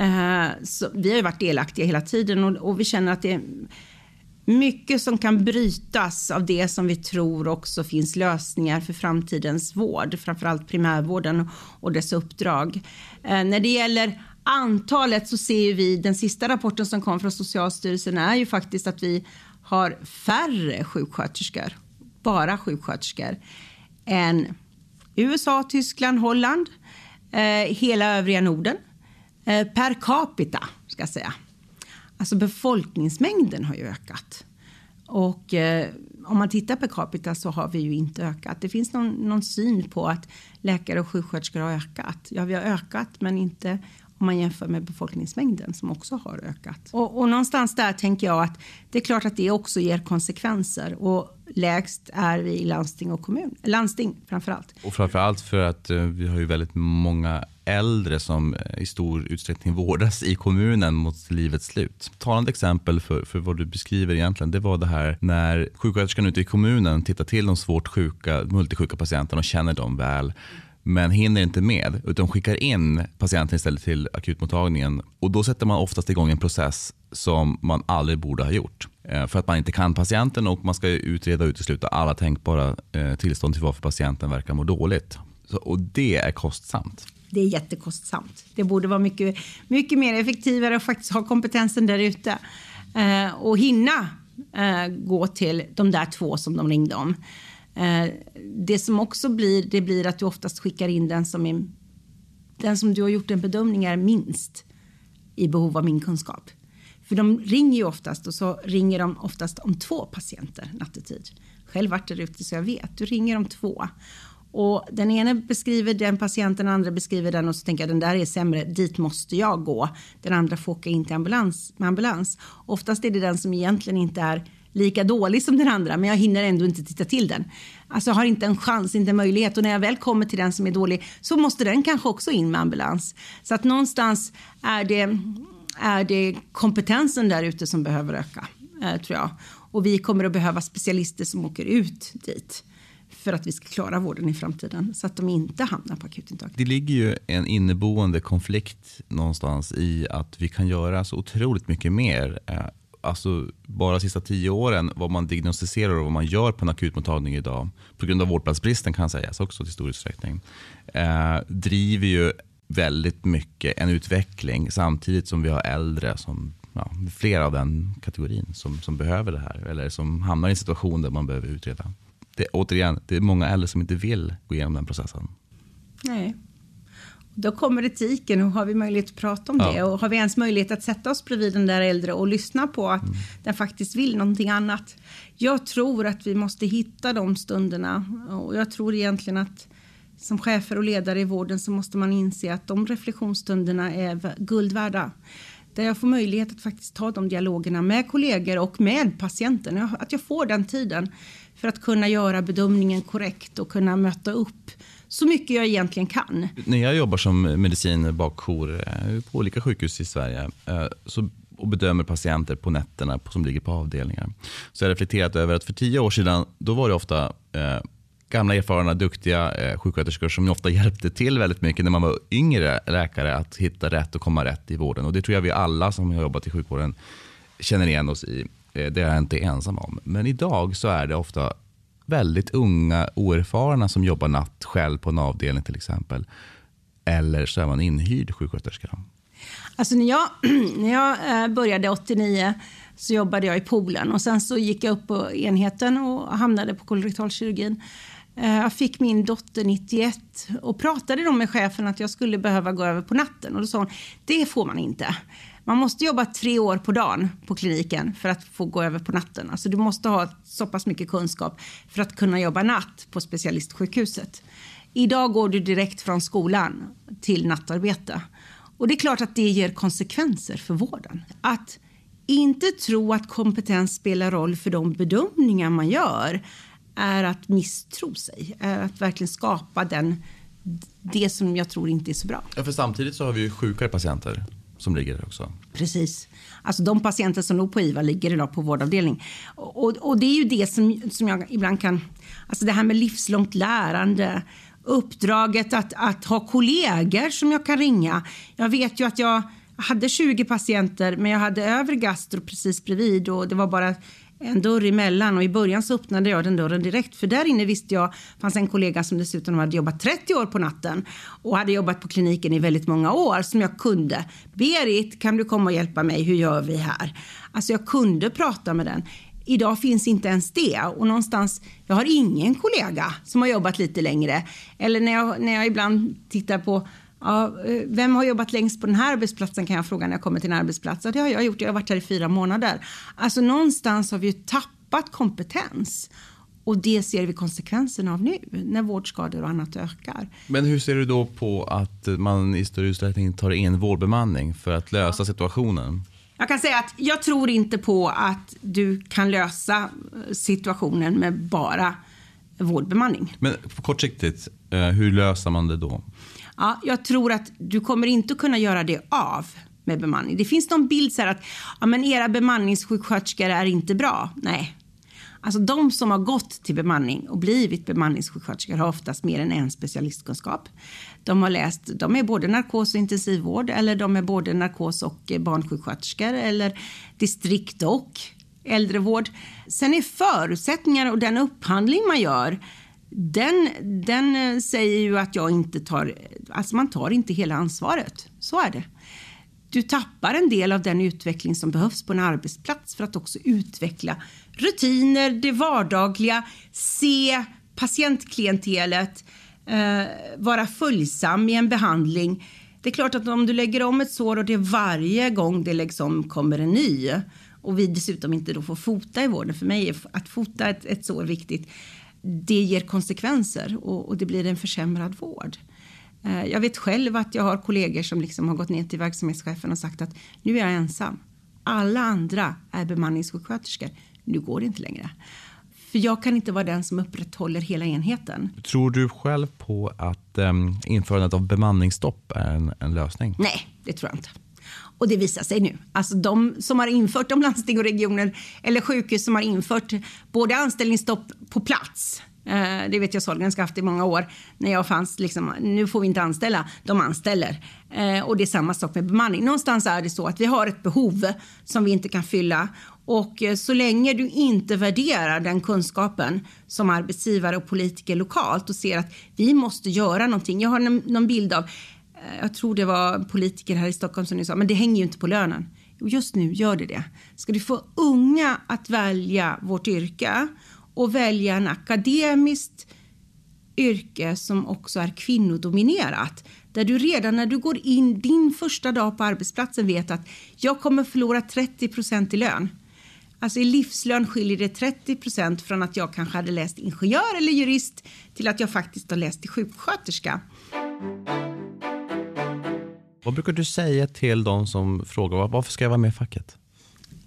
Eh, så vi har ju varit delaktiga hela tiden och, och vi känner att det är mycket som kan brytas av det som vi tror också finns lösningar för framtidens vård, framförallt primärvården och dess uppdrag. Eh, när det gäller antalet så ser vi den sista rapporten som kom från Socialstyrelsen är ju faktiskt att vi har färre sjuksköterskor, bara sjuksköterskor, än USA, Tyskland, Holland, eh, hela övriga Norden. Eh, per capita, ska jag säga. Alltså befolkningsmängden har ju ökat. Och eh, om man tittar per capita så har vi ju inte ökat. Det finns någon, någon syn på att läkare och sjuksköterskor har ökat. Ja, vi har ökat, men inte om man jämför med befolkningsmängden som också har ökat. Och, och någonstans där tänker jag att det är klart att det också ger konsekvenser och lägst är vi i landsting och kommun. Landsting framför allt. Och framför allt för att uh, vi har ju väldigt många äldre som uh, i stor utsträckning vårdas i kommunen mot livets slut. Talande exempel för, för vad du beskriver egentligen, det var det här när sjuksköterskan ute i kommunen tittar till de svårt sjuka, multisjuka patienterna och känner dem väl men hinner inte med utan skickar in patienten istället till akutmottagningen och då sätter man oftast igång en process som man aldrig borde ha gjort. Eh, för att man inte kan patienten och man ska utreda och utesluta alla tänkbara eh, tillstånd till varför patienten verkar må dåligt. och det är kostsamt. Det är jättekostsamt. Det borde vara mycket, mycket mer effektivare att faktiskt ha kompetensen där ute eh, och hinna gå till de där två som de ringde om. Eh, det som också blir, det blir att du oftast skickar in den som, är, den som du har gjort en bedömning är minst i behov av min kunskap. För de ringer ju oftast och så ringer de oftast om två patienter nattetid. Själv varit där ute så jag vet. Du ringer om två. Och den ena beskriver den patienten, den andra beskriver den och så tänker jag den där är sämre, dit måste jag gå. Den andra får åka in till ambulans, med ambulans. Oftast är det den som egentligen inte är lika dålig som den andra men jag hinner ändå inte titta till den. Alltså har inte en chans, inte en möjlighet och när jag väl kommer till den som är dålig så måste den kanske också in med ambulans. Så att någonstans är det, är det kompetensen där ute som behöver öka, eh, tror jag. Och vi kommer att behöva specialister som åker ut dit för att vi ska klara vården i framtiden så att de inte hamnar på akutintag. Det ligger ju en inneboende konflikt någonstans i att vi kan göra så otroligt mycket mer. Eh, Alltså bara de sista tio åren, vad man diagnostiserar och vad man gör på en akutmottagning idag, på grund av vårdplatsbristen kan sägas också till stor utsträckning, eh, driver ju väldigt mycket en utveckling samtidigt som vi har äldre som ja, flera av den kategorin som, som behöver det här eller som hamnar i en situation där man behöver utreda det, återigen, det är många äldre som inte vill gå igenom den processen. Nej. Då kommer etiken och har vi möjlighet att prata om ja. det och har vi ens möjlighet att sätta oss bredvid den där äldre och lyssna på att mm. den faktiskt vill någonting annat. Jag tror att vi måste hitta de stunderna och jag tror egentligen att som chefer och ledare i vården så måste man inse att de reflektionsstunderna är guld värda. Där jag får möjlighet att faktiskt ta de dialogerna med kollegor och med patienten. Att jag får den tiden för att kunna göra bedömningen korrekt och kunna möta upp så mycket jag egentligen kan. När jag jobbar som medicinbakjour eh, på olika sjukhus i Sverige eh, så, och bedömer patienter på nätterna som ligger på avdelningar så har jag reflekterat över att för tio år sedan då var det ofta eh, gamla erfarna duktiga eh, sjuksköterskor som ofta hjälpte till väldigt mycket när man var yngre läkare att hitta rätt och komma rätt i vården. Och Det tror jag vi alla som har jobbat i sjukvården känner igen oss i. Eh, det är jag inte ensam om. Men idag så är det ofta väldigt unga oerfarna som jobbar natt själv på en avdelning till exempel. Eller så är man inhyrd sjuksköterska. Alltså när jag, när jag eh, började 89 så jobbade jag i poolen och sen så gick jag upp på enheten och hamnade på kolorektalkirurgin. Eh, jag fick min dotter 91 och pratade då med chefen att jag skulle behöva gå över på natten och då sa hon det får man inte. Man måste jobba tre år på dagen på kliniken för att få gå över på natten. Alltså du måste ha så pass mycket kunskap för att kunna jobba natt på specialistsjukhuset. Idag går du direkt från skolan till nattarbete. Och det är klart att det ger konsekvenser för vården. Att inte tro att kompetens spelar roll för de bedömningar man gör är att misstro sig, är att verkligen skapa den, det som jag tror inte är så bra. Ja, för samtidigt så har vi ju sjukare patienter som ligger där också. Precis. Alltså de patienter som låg på IVA ligger idag på vårdavdelning. Och, och det är ju det som, som jag ibland kan... Alltså det här med livslångt lärande, uppdraget att, att ha kollegor som jag kan ringa. Jag vet ju att jag hade 20 patienter men jag hade övre gastro precis bredvid och det var bara en dörr emellan och i början så öppnade jag den dörren direkt för där inne visste jag fanns en kollega som dessutom hade jobbat 30 år på natten och hade jobbat på kliniken i väldigt många år som jag kunde. Berit, kan du komma och hjälpa mig? Hur gör vi här? Alltså jag kunde prata med den. Idag finns inte ens det och någonstans, jag har ingen kollega som har jobbat lite längre. Eller när jag, när jag ibland tittar på Ja, eh, vem har jobbat längst på den här arbetsplatsen kan jag fråga när jag kommer till en arbetsplats. Ja, det har jag gjort, jag har varit här i fyra månader. Alltså någonstans har vi ju tappat kompetens. Och det ser vi konsekvenserna av nu när vårdskador och annat ökar. Men hur ser du då på att man i större utsträckning tar in vårdbemanning för att lösa situationen? Jag kan säga att jag tror inte på att du kan lösa eh, situationen med bara vårdbemanning. Men på kortsiktigt, eh, hur löser man det då? Ja, jag tror att du kommer inte kunna göra det av med bemanning. Det finns någon bild så att ja, men era bemanningssjuksköterskor är inte bra. Nej. Alltså de som har gått till bemanning och blivit bemanningssjuksköterskor har oftast mer än en specialistkunskap. De har läst, de är både narkos och intensivvård eller de är både narkos och barnsjuksköterskor eller distrikt och äldrevård. Sen är förutsättningarna och den upphandling man gör den, den eh, säger ju att jag inte tar, alltså man tar inte hela ansvaret. Så är det. Du tappar en del av den utveckling som behövs på en arbetsplats för att också utveckla rutiner, det vardagliga, se patientklientelet, eh, vara följsam i en behandling. Det är klart att om du lägger om ett sår och det varje gång det läggs om kommer en ny och vi dessutom inte då får fota i vården, för mig är att fota ett, ett sår viktigt, det ger konsekvenser och, och, det blir en försämrad vård. Eh, jag vet själv att jag har kollegor som liksom har gått ner till verksamhetschefen och sagt att nu är jag ensam. Alla andra är bemanningssjuksköterskor. Nu går det inte längre. För jag kan inte vara den som upprätthåller hela enheten. Tror du själv på att um, införandet av bemanningsstopp är en, en, lösning? Nej, det tror jag inte. Och det visar sig nu. Alltså de som har infört, de landsting och regioner eller sjukhus som har infört både anställningsstopp på plats eh, det vet jag Sahlgrenska haft i många år. När jag fanns liksom, nu får vi inte anställa. De anställer. Eh, och det är samma sak med bemanning. Någonstans är det så att vi har ett behov som vi inte kan fylla. Och eh, så länge du inte värderar den kunskapen som arbetsgivare och politiker lokalt och ser att vi måste göra någonting. Jag har någon bild av, Eh, jag tror det var politiker här i Stockholm som sa, men det hänger ju inte på lönen. Just nu gör det det. Ska du få unga att välja vårt yrke och välja en akademiskt yrke som också är kvinnodominerat. Där du redan när du går in din första dag på arbetsplatsen vet att jag kommer förlora 30 procent i lön. Alltså i livslön skiljer det 30 procent från att jag kanske hade läst ingenjör eller jurist till att jag faktiskt har läst till sjuksköterska. Vad brukar du säga till de som frågar varför ska jag vara med i facket?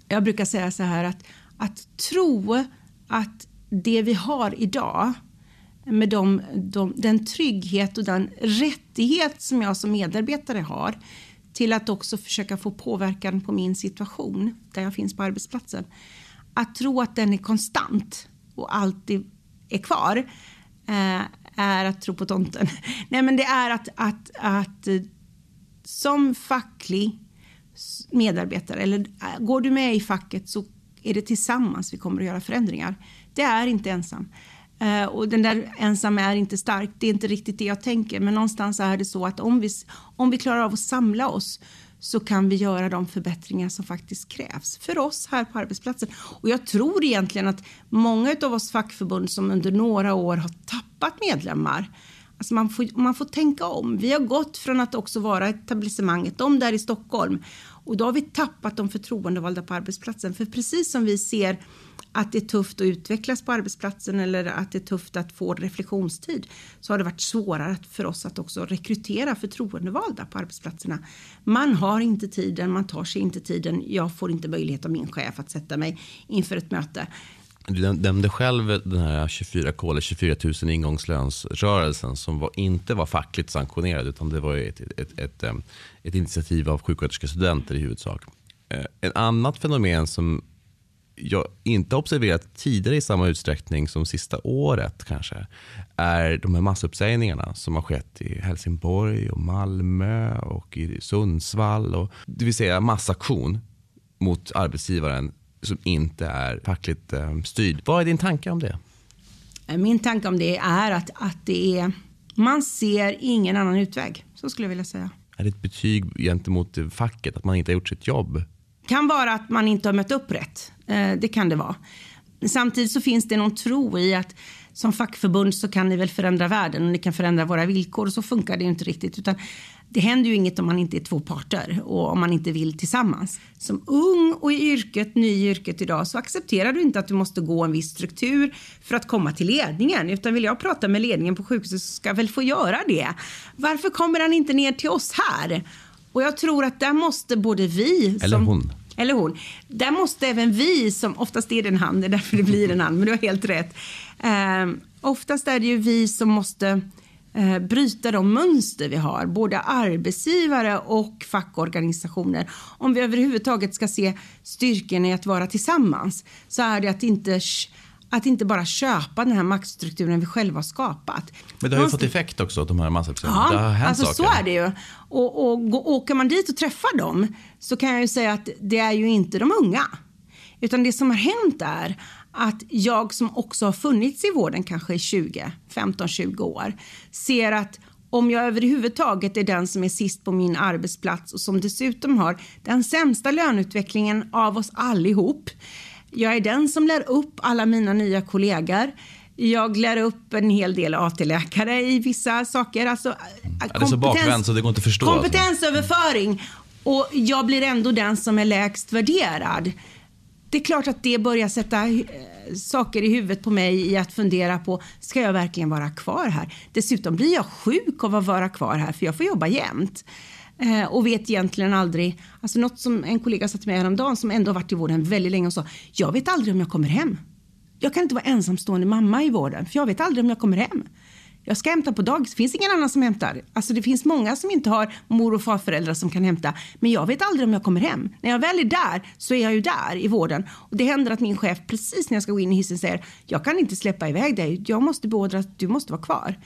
Jag brukar säga så här att, att tro att det vi har idag med de, de, den trygghet och den rättighet som jag som medarbetare har till att också försöka få påverkan på min situation där jag finns på arbetsplatsen. Att tro att den är konstant och alltid är kvar eh, är att tro på tomten. Nej, men det är att, att, att som facklig medarbetare, eller äh, går du med i facket så är det tillsammans vi kommer att göra förändringar. Det är inte ensam. Eh, och den där ensam är inte stark, det är inte riktigt det jag tänker. Men någonstans är det så att om vi, om vi klarar av att samla oss så kan vi göra de förbättringar som faktiskt krävs för oss här på arbetsplatsen. Och jag tror egentligen att många av oss fackförbund som under några år har tappat medlemmar Alltså man, får, man får tänka om. Vi har gått från att också vara etablissemanget, de där i Stockholm. Och då har vi tappat de förtroendevalda på arbetsplatsen. För precis som vi ser att det är tufft att utvecklas på arbetsplatsen eller att det är tufft att få reflektionstid så har det varit svårare för oss att också rekrytera förtroendevalda på arbetsplatserna. Man har inte tiden, man tar sig inte tiden. Jag får inte möjlighet av min chef att sätta mig inför ett möte. Du nämnde själv den här 24K, eller 24 000 ingångslönsrörelsen som var, inte var fackligt sanktionerad utan det var ett, ett, ett, ett, ett initiativ av sjuksköterskestudenter i huvudsak. Eh, ett annat fenomen som jag inte observerat tidigare i samma utsträckning som sista året kanske är de här massuppsägningarna som har skett i Helsingborg, och Malmö och i Sundsvall. Och, det vill säga massaktion mot arbetsgivaren som inte är fackligt eh, styrd. Vad är din tanke om det? Min tanke om det är att, att det är, man ser ingen annan utväg. Så skulle jag vilja säga. Är det ett betyg gentemot facket att man inte har gjort sitt jobb? kan vara att man inte har mött upp rätt. Eh, det kan det vara. Samtidigt så finns det någon tro i att som fackförbund så kan ni väl förändra världen och ni kan förändra våra villkor. Så funkar det ju inte riktigt. Utan det händer ju inget om man inte är två parter och om man inte vill tillsammans. Som ung och i yrket, ny i yrket idag så accepterar du inte att du måste gå en viss struktur för att komma till ledningen. Utan vill jag prata med ledningen på sjukhuset så ska jag väl få göra det. Varför kommer han inte ner till oss här? Och jag tror att där måste både vi... Eller som, hon. Eller hon. Där måste även vi, som oftast är det en han, det är därför det blir en han, men du har helt rätt. Eh, oftast är det ju vi som måste eh, bryta de mönster vi har, både arbetsgivare och fackorganisationer. Om vi överhuvudtaget ska se styrkan i att vara tillsammans så är det att inte att inte bara köpa den här maktstrukturen vi själva har skapat. Men det har ju fått effekt också, de här massuppsägningarna. Ja, det har hänt alltså saker. så är det ju. Och, och, åker man dit och träffar dem så kan jag ju säga att det är ju inte de unga. Utan det som har hänt är att jag som också har funnits i vården kanske i 20, 15-20 år ser att om jag överhuvudtaget är den som är sist på min arbetsplats och som dessutom har den sämsta löneutvecklingen av oss allihop jag är den som lär upp alla mina nya kollegor. Jag lär upp en hel del AT-läkare i vissa saker. Alltså, ja, det är så bakvänt så det går inte att förstå. Alltså. Kompetensöverföring. Och jag blir ändå den som är lägst värderad. Det är klart att det börjar sätta eh, saker i huvudet på mig i att fundera på, ska jag verkligen vara kvar här? Dessutom blir jag sjuk av att vara kvar här för jag får jobba jämt. Eh, och vet egentligen aldrig, alltså något som en kollega satt med häromdagen som ändå varit i vården väldigt länge och sa, jag vet aldrig om jag kommer hem. Jag kan inte vara ensamstående mamma i vården för jag vet aldrig om jag kommer hem. Jag ska hämta på dagis, det finns ingen annan som hämtar. Alltså det finns många som inte har mor och farföräldrar som kan hämta. Men jag vet aldrig om jag kommer hem. När jag väl är där så är jag ju där i vården. Och det händer att min chef precis när jag ska gå in i hissen säger jag kan inte släppa iväg dig. Jag måste beordra att du måste vara kvar.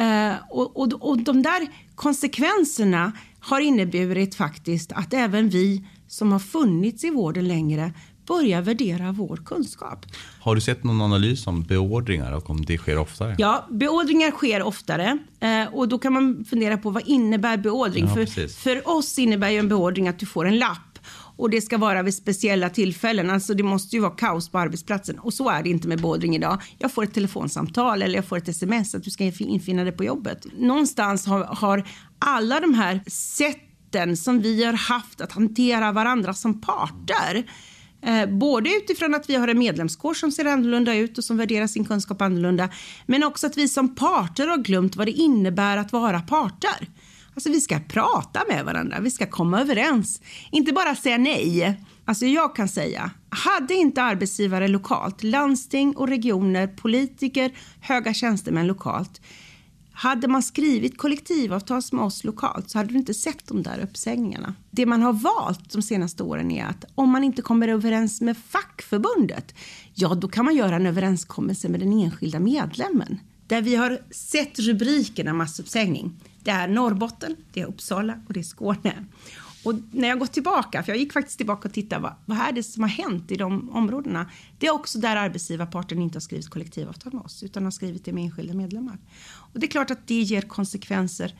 Uh, och, och, och de där konsekvenserna har inneburit faktiskt att även vi som har funnits i vården längre börja värdera vår kunskap. Har du sett någon analys om beordringar och om det sker oftare? Ja, beordringar sker oftare eh, och då kan man fundera på vad innebär beordring? Ja, för, för oss innebär ju en beordring att du får en lapp och det ska vara vid speciella tillfällen. Alltså det måste ju vara kaos på arbetsplatsen och så är det inte med beordring idag. Jag får ett telefonsamtal eller jag får ett sms att du ska infinna dig på jobbet. Någonstans har, har alla de här sätten som vi har haft att hantera varandra som parter Eh, både utifrån att vi har en medlemskår som ser annorlunda ut och som värderar sin kunskap annorlunda. Men också att vi som parter har glömt vad det innebär att vara parter. Alltså vi ska prata med varandra, vi ska komma överens. Inte bara säga nej. Alltså jag kan säga, hade inte arbetsgivare lokalt, landsting och regioner, politiker, höga tjänstemän lokalt hade man skrivit kollektivavtal med oss lokalt så hade du inte sett de där uppsägningarna. Det man har valt de senaste åren är att om man inte kommer överens med fackförbundet, ja då kan man göra en överenskommelse med den enskilda medlemmen. Där vi har sett rubrikerna massuppsägning. Det är Norrbotten, det är Uppsala och det är Skåne. Och när jag gått tillbaka, för jag gick faktiskt tillbaka och tittade, vad, vad är det som har hänt i de områdena? Det är också där arbetsgivarparten inte har skrivit kollektivavtal med oss, utan har skrivit det med enskilda medlemmar. Och det är klart att det ger konsekvenser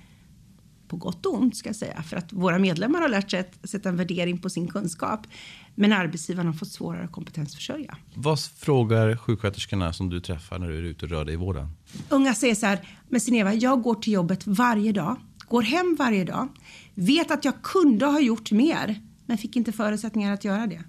på gott och ont ska jag säga, för att våra medlemmar har lärt sig att sätta en värdering på sin kunskap. Men arbetsgivarna har fått svårare att kompetensförsörja. Vad frågar sjuksköterskorna som du träffar när du är ute och rör dig i vården? Unga säger så här, men Sineva, jag går till jobbet varje dag, går hem varje dag, vet att jag kunde ha gjort mer, men fick inte förutsättningar att göra det.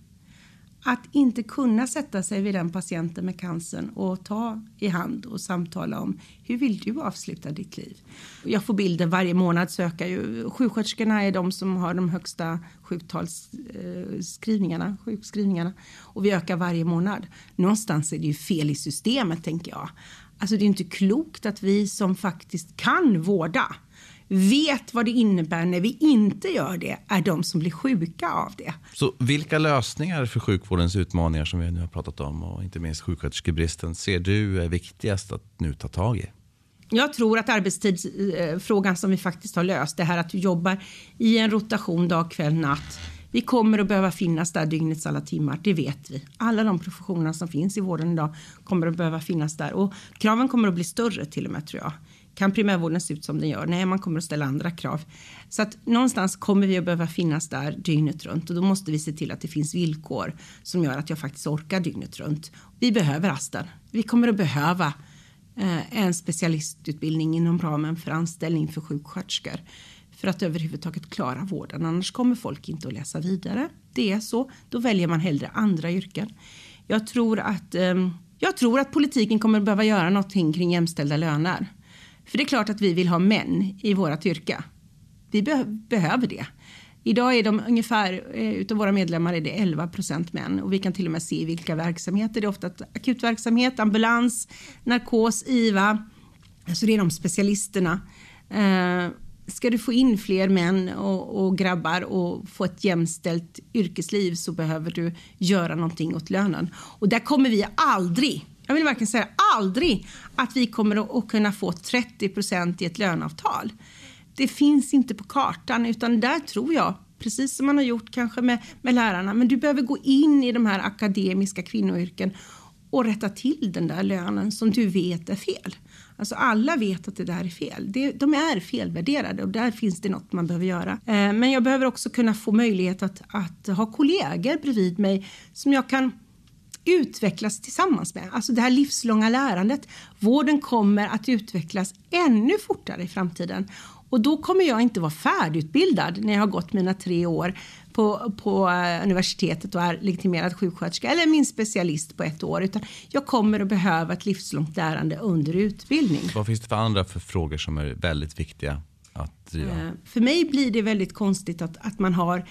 Att inte kunna sätta sig vid den patienten med cancern och ta i hand och samtala om hur vill du avsluta ditt liv? Jag får bilder varje månad söka ju. Sjuksköterskorna är de som har de högsta sjuktalsskrivningarna, eh, sjukskrivningarna och vi ökar varje månad. Någonstans är det ju fel i systemet tänker jag. Alltså det är inte klokt att vi som faktiskt kan vårda vet vad det innebär när vi inte gör det är de som blir sjuka av det. Så vilka lösningar för sjukvårdens utmaningar som vi nu har pratat om och inte minst sjuksköterskebristen ser du är viktigast att nu ta tag i? Jag tror att arbetstidsfrågan som vi faktiskt har löst, det här att du jobbar i en rotation dag, kväll, natt. Vi kommer att behöva finnas där dygnets alla timmar, det vet vi. Alla de professioner som finns i vården idag kommer att behöva finnas där och kraven kommer att bli större till och med tror jag. Kan primärvården se ut som den gör? Nej, man kommer att ställa andra krav. Så att någonstans kommer vi att behöva finnas där dygnet runt och då måste vi se till att det finns villkor som gör att jag faktiskt orkar dygnet runt. Vi behöver rasten. Vi kommer att behöva eh, en specialistutbildning inom ramen för anställning för sjuksköterskor för att överhuvudtaget klara vården. Annars kommer folk inte att läsa vidare. Det är så. Då väljer man hellre andra yrken. Jag tror att, eh, jag tror att politiken kommer att behöva göra någonting kring jämställda löner. För det är klart att vi vill ha män i vårt yrke. Vi be behöver det. Idag är de ungefär, eh, utav våra medlemmar är det 11 procent män och vi kan till och med se vilka verksamheter. Det är ofta akutverksamhet, ambulans, narkos, IVA. Alltså det är de specialisterna. Eh, ska du få in fler män och, och, grabbar och få ett jämställt yrkesliv så behöver du göra någonting åt lönen. Och där kommer vi aldrig jag vill verkligen säga aldrig att vi kommer att kunna få 30 procent i ett löneavtal. Det finns inte på kartan utan där tror jag precis som man har gjort kanske med, med lärarna. Men du behöver gå in i de här akademiska kvinnoyrken och rätta till den där lönen som du vet är fel. Alltså alla vet att det där är fel. Det, de är felvärderade och där finns det något man behöver göra. Eh, men jag behöver också kunna få möjlighet att, att ha kollegor bredvid mig som jag kan utvecklas tillsammans med. Alltså det här livslånga lärandet. Vården kommer att utvecklas ännu fortare i framtiden. Och då kommer jag inte vara färdigutbildad när jag har gått mina tre år på, på eh, universitetet och är legitimerad sjuksköterska eller min specialist på ett år. Utan jag kommer att behöva ett livslångt lärande under utbildning. Vad finns det för andra för frågor som är väldigt viktiga att driva? Eh, för mig blir det väldigt konstigt att, att man har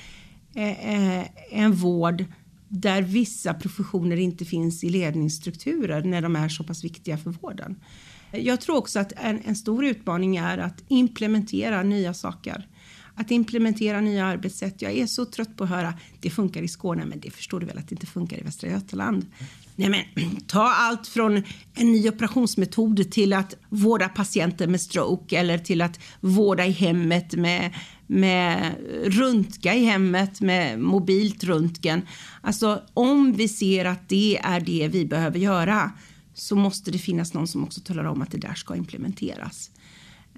eh, en vård där vissa professioner inte finns i ledningsstrukturer när de är så pass viktiga för vården. Jag tror också att en, en stor utmaning är att implementera nya saker. Att implementera nya arbetssätt. Jag är så trött på att höra det funkar i Skåne, men det förstår du väl att det inte funkar i Västra Götaland. Nej, men, ta allt från en ny operationsmetod till att vårda patienter med stroke eller till att vårda i hemmet med, med röntga i hemmet med mobilt röntgen. Alltså om vi ser att det är det vi behöver göra så måste det finnas någon som också talar om att det där ska implementeras.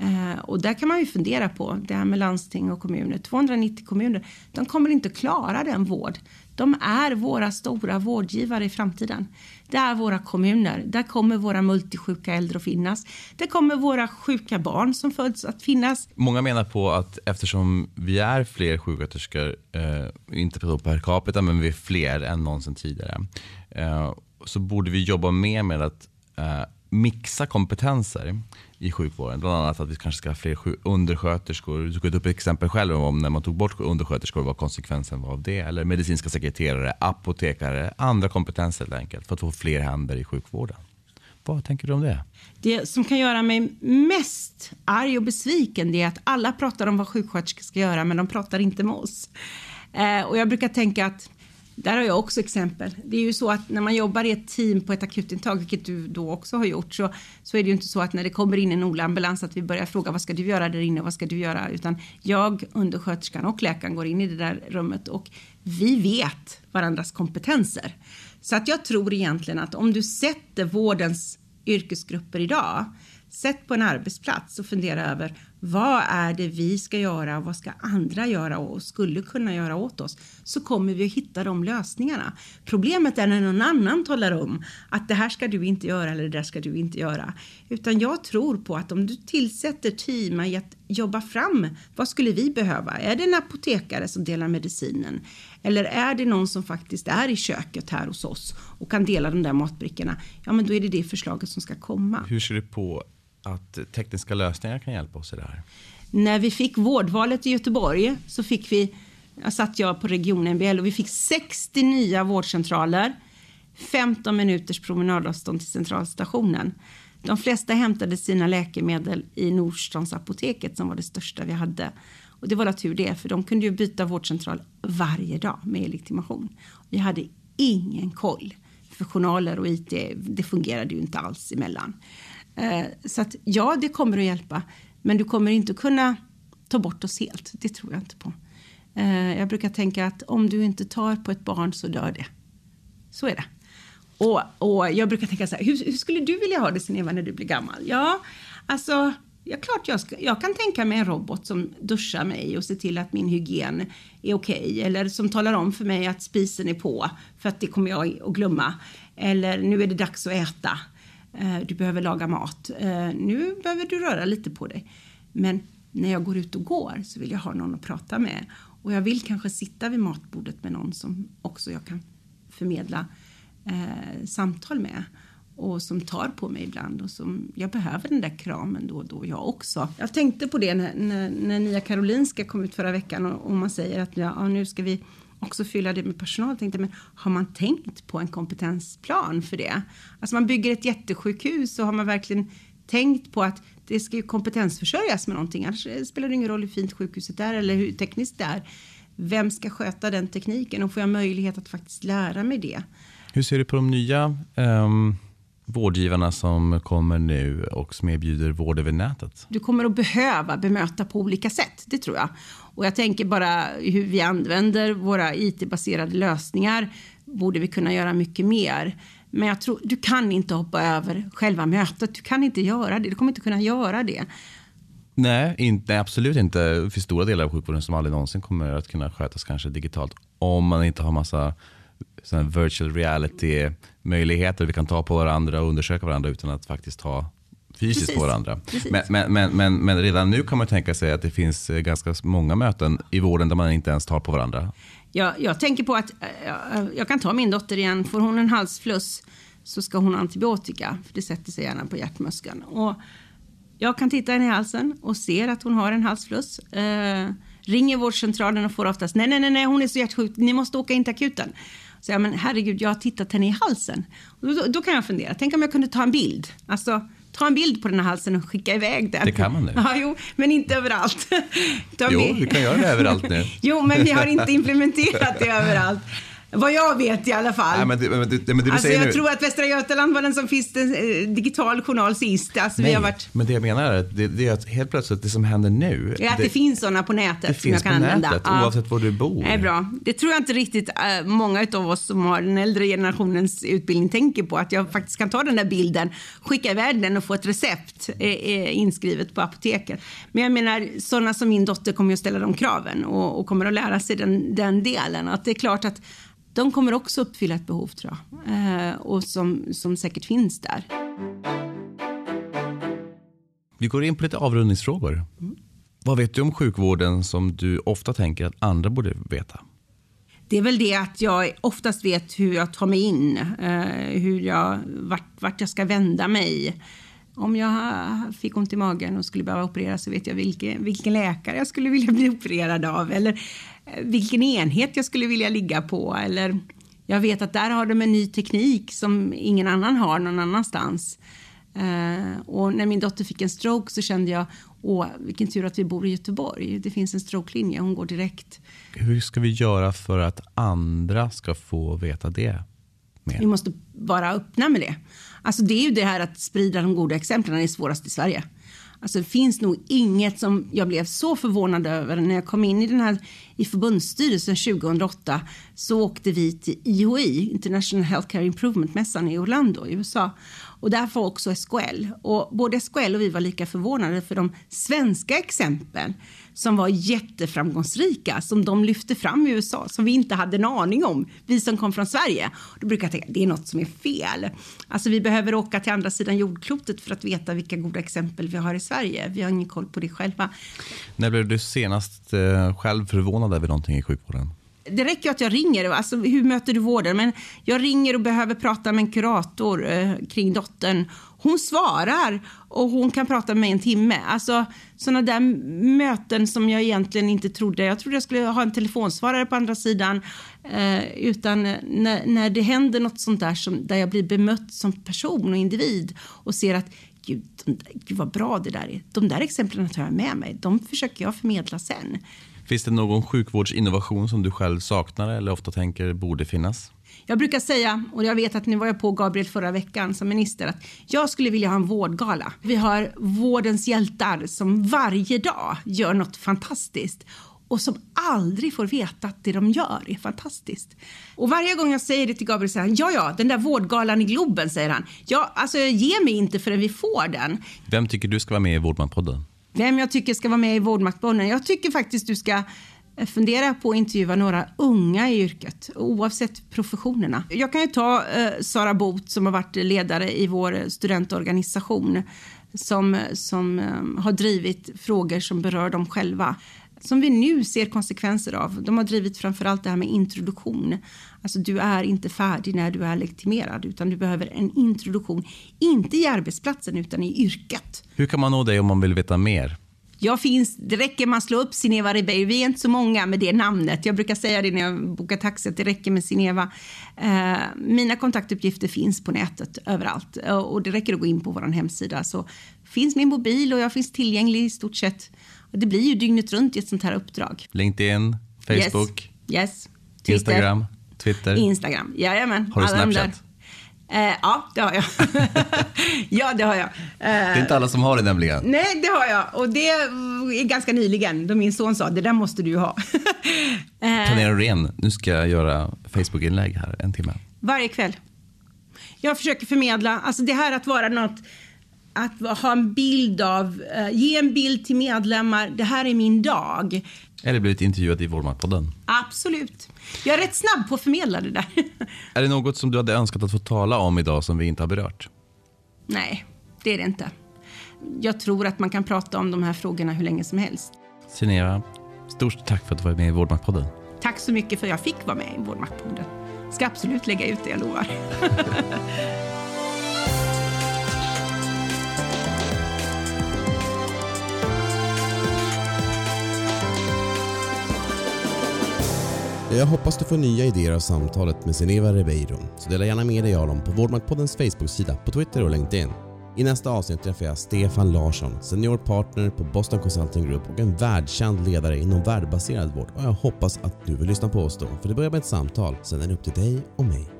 Eh, och där kan man ju fundera på det här med landsting och kommuner. 290 kommuner, de kommer inte klara den vård. De är våra stora vårdgivare i framtiden. Det är våra kommuner. Där kommer våra multisjuka äldre att finnas. Där kommer våra sjuka barn som föds att finnas. Många menar på att eftersom vi är fler sjuksköterskor, eh, inte per capita, men vi är fler än någonsin tidigare, eh, så borde vi jobba mer med att eh, mixa kompetenser i sjukvården. Bland annat att vi kanske ska ha fler undersköterskor. Du tog upp ett exempel själv om när man tog bort undersköterskor, vad konsekvensen var av det. Eller medicinska sekreterare, apotekare, andra kompetenser helt enkelt för att få fler händer i sjukvården. Vad tänker du om det? Det som kan göra mig mest arg och besviken är att alla pratar om vad sjuksköterskor ska göra men de pratar inte med oss. Eh, och jag brukar tänka att där har jag också exempel. Det är ju så att när man jobbar i ett team på ett akutintag, vilket du då också har gjort, så, så är det ju inte så att när det kommer in en OLA-ambulans att vi börjar fråga vad ska du göra där inne, vad ska du göra? Utan jag, undersköterskan och läkaren går in i det där rummet och vi vet varandras kompetenser. Så att jag tror egentligen att om du sätter vårdens yrkesgrupper idag Sätt på en arbetsplats och fundera över vad är det vi ska göra och vad ska andra göra och skulle kunna göra åt oss så kommer vi att hitta de lösningarna. Problemet är när någon annan talar om att det här ska du inte göra eller det där ska du inte göra. Utan jag tror på att om du tillsätter team i att jobba fram vad skulle vi behöva? Är det en apotekare som delar medicinen? Eller är det någon som faktiskt är i köket här hos oss och kan dela de där matbrickorna? Ja, men då är det det förslaget som ska komma. Hur ser du på att tekniska lösningar kan hjälpa oss i det här? När vi fick vårdvalet i Göteborg så fick vi, jag satt jag på region MBL, och vi fick 60 nya vårdcentraler, 15 minuters promenadavstånd till centralstationen. De flesta hämtade sina läkemedel i Nordstrandsapoteket som var det största vi hade. Och det var la tur det, för de kunde ju byta vårdcentral varje dag med legitimation. Vi hade ingen koll, för journaler och IT, det fungerade ju inte alls emellan. Eh, så att ja, det kommer att hjälpa. Men du kommer inte kunna ta bort oss helt. Det tror jag inte på. Eh, jag brukar tänka att om du inte tar på ett barn så dör det. Så är det. Och, och jag brukar tänka så här, hur, hur skulle du vilja ha det Sineva när du blir gammal? Ja, alltså Ja, klart jag, ska, jag kan tänka mig en robot som duschar mig och ser till att min hygien är okej. Okay. Eller som talar om för mig att spisen är på, för att det kommer jag att glömma. Eller nu är det dags att äta. Eh, du behöver laga mat. Eh, nu behöver du röra lite på dig. Men när jag går ut och går så vill jag ha någon att prata med. Och jag vill kanske sitta vid matbordet med någon som också jag kan förmedla eh, samtal med och som tar på mig ibland och som jag behöver den där kramen då och då jag också. Jag tänkte på det när, när, när Nya Karolinska kom ut förra veckan och, och man säger att ja, nu ska vi också fylla det med personal. Tänkte, men har man tänkt på en kompetensplan för det? Alltså man bygger ett jättesjukhus så har man verkligen tänkt på att det ska ju kompetensförsörjas med någonting. Annars spelar det ingen roll hur fint sjukhuset är eller hur tekniskt det är. Vem ska sköta den tekniken och får jag möjlighet att faktiskt lära mig det? Hur ser du på de nya um vårdgivarna som kommer nu och som erbjuder vård över nätet? Du kommer att behöva bemöta på olika sätt, det tror jag. Och jag tänker bara hur vi använder våra IT-baserade lösningar borde vi kunna göra mycket mer. Men jag tror, du kan inte hoppa över själva mötet. Du kan inte göra det. Du kommer inte kunna göra det. Nej, inte, absolut inte. Det finns stora delar av sjukvården som aldrig någonsin kommer att kunna skötas kanske digitalt. Om man inte har massa sån virtual reality möjligheter. Vi kan ta på varandra och undersöka varandra utan att faktiskt ta fysiskt Precis. på varandra. Men, men, men, men, men redan nu kan man tänka sig att det finns eh, ganska många möten i vården där man inte ens tar på varandra. Jag, jag tänker på att jag, jag kan ta min dotter igen. Får hon en halsfluss så ska hon ha antibiotika. För det sätter sig gärna på hjärtmuskeln. Och Jag kan titta henne i halsen och ser att hon har en halsfluss. Eh, ringer vårdcentralen och får oftast nej, nej, nej, nej, hon är så hjärtsjuk, ni måste åka in till akuten. Så jag, men herregud, jag har tittat henne i halsen. Och då, då kan jag fundera, tänk om jag kunde ta en bild. Alltså, ta en bild på den här halsen och skicka iväg den. Det kan man nu. Ja, jo, men inte överallt. jo, vi kan göra det överallt nu. jo, men vi har inte implementerat det överallt. Vad jag vet i alla fall. Nej, men det, men det, men det alltså, jag nu... tror att Västra Götaland var den som fick en eh, digital journal sist. Alltså, Nej, vi har varit... men det jag menar är att det, det, är att helt plötsligt det som händer nu. Ja, att det, det finns sådana på nätet det som jag kan använda. nätet, ja. oavsett var du bor. Det är bra. Det tror jag inte riktigt äh, många av oss som har den äldre generationens utbildning tänker på. Att jag faktiskt kan ta den där bilden, skicka iväg den och få ett recept eh, eh, inskrivet på apoteket. Men jag menar, sådana som min dotter kommer att ställa de kraven och, och kommer att lära sig den, den delen. Att det är klart att de kommer också uppfylla ett behov tror jag. Eh, och som, som säkert finns där. Vi går in på lite avrundningsfrågor. Mm. Vad vet du om sjukvården som du ofta tänker att andra borde veta? Det är väl det att jag oftast vet hur jag tar mig in, eh, hur jag, vart, vart jag ska vända mig. Om jag fick ont i magen och skulle behöva operera så vet jag vilken, vilken läkare jag skulle vilja bli opererad av. Eller vilken enhet jag skulle vilja ligga på. Eller jag vet att där har de en ny teknik som ingen annan har någon annanstans. Uh, och när min dotter fick en stroke så kände jag, åh, vilken tur att vi bor i Göteborg. Det finns en strokelinje, hon går direkt. Hur ska vi göra för att andra ska få veta det? Mer? Vi måste vara öppna med det. Alltså det är ju det här att sprida de goda exemplen, det är svårast i Sverige. Alltså det finns nog inget som jag blev så förvånad över när jag kom in i den här i förbundsstyrelsen 2008 så åkte vi till IHI, International Healthcare Improvement-mässan i Orlando i USA. Och där var också SKL. Och både SKL och vi var lika förvånade för de svenska exemplen som var jätteframgångsrika som de lyfte fram i USA som vi inte hade en aning om, vi som kom från Sverige. Då brukar jag tänka det är något som är fel. Alltså vi behöver åka till andra sidan jordklotet för att veta vilka goda exempel vi har i Sverige. Vi har ingen koll på det själva. När blev du senast eh, själv förvånad över någonting i sjukvården? Det räcker att jag ringer. Alltså, hur möter du vården? Men jag ringer och behöver prata med en kurator eh, kring dottern. Hon svarar och hon kan prata med mig en timme. Alltså sådana där möten som jag egentligen inte trodde. Jag trodde jag skulle ha en telefonsvarare på andra sidan. Eh, utan eh, när, när det händer något sånt där som, där jag blir bemött som person och individ och ser att Gud, de, gud vad bra det där är. De där exemplen tar jag med mig. De försöker jag förmedla sen. Finns det någon sjukvårdsinnovation som du själv saknar eller ofta tänker borde finnas? Jag brukar säga, och jag vet att nu var jag på Gabriel förra veckan som minister, att jag skulle vilja ha en vårdgala. Vi har vårdens hjältar som varje dag gör något fantastiskt och som aldrig får veta att det de gör är fantastiskt. Och varje gång jag säger det till Gabriel säger han, ja, ja, den där vårdgalan i Globen, säger han. Ja, alltså ge mig inte förrän vi får den. Vem tycker du ska vara med i Vårdmanpodden? Vem jag tycker ska vara med i Vårdmaktbollen? Jag tycker faktiskt du ska eh, fundera på att intervjua några unga i yrket, oavsett professionerna. Jag kan ju ta eh, Sara Bot som har varit ledare i vår eh, studentorganisation som, som eh, har drivit frågor som berör dem själva som vi nu ser konsekvenser av. De har drivit framför allt det här med introduktion. Alltså du är inte färdig när du är legitimerad utan du behöver en introduktion, inte i arbetsplatsen utan i yrket. Hur kan man nå dig om man vill veta mer? Jag finns, det räcker man slår upp Sineva Ribeiro. Vi är inte så många med det namnet. Jag brukar säga det när jag bokar taxi att det räcker med Sineva. Eh, mina kontaktuppgifter finns på nätet överallt och det räcker att gå in på vår hemsida så finns min mobil och jag finns tillgänglig i stort sett och det blir ju dygnet runt i ett sånt här uppdrag. LinkedIn, Facebook, yes. yes. Twitter. Instagram, Twitter. Instagram, jajamän. Har du Snapchat? Eh, ja, det har jag. ja, det har jag. Eh, det är inte alla som har det nämligen. Nej, det har jag. Och det är ganska nyligen då min son sa det där måste du ha. eh, Planera ren. Nu ska jag göra Facebook-inlägg här en timme. Varje kväll. Jag försöker förmedla, alltså det här att vara något att ha en bild av, uh, ge en bild till medlemmar, det här är min dag. Eller blivit intervjuad i Vårdmatpodden. Absolut. Jag är rätt snabb på att förmedla det där. är det något som du hade önskat att få tala om idag som vi inte har berört? Nej, det är det inte. Jag tror att man kan prata om de här frågorna hur länge som helst. Sinera, stort tack för att du var med i Vårdmaktpodden. Tack så mycket för att jag fick vara med i Vårdmaktpodden. Ska absolut lägga ut det, jag lovar. Jag hoppas du får nya idéer av samtalet med Seneva Ribeiro, så dela gärna med dig av dem på Vårdmaktpoddens Facebook-sida, på Twitter och LinkedIn. I nästa avsnitt träffar jag Stefan Larsson, senior partner på Boston Consulting Group och en världskänd ledare inom värdebaserad vård. Och jag hoppas att du vill lyssna på oss då, för det börjar med ett samtal. Sen är det upp till dig och mig.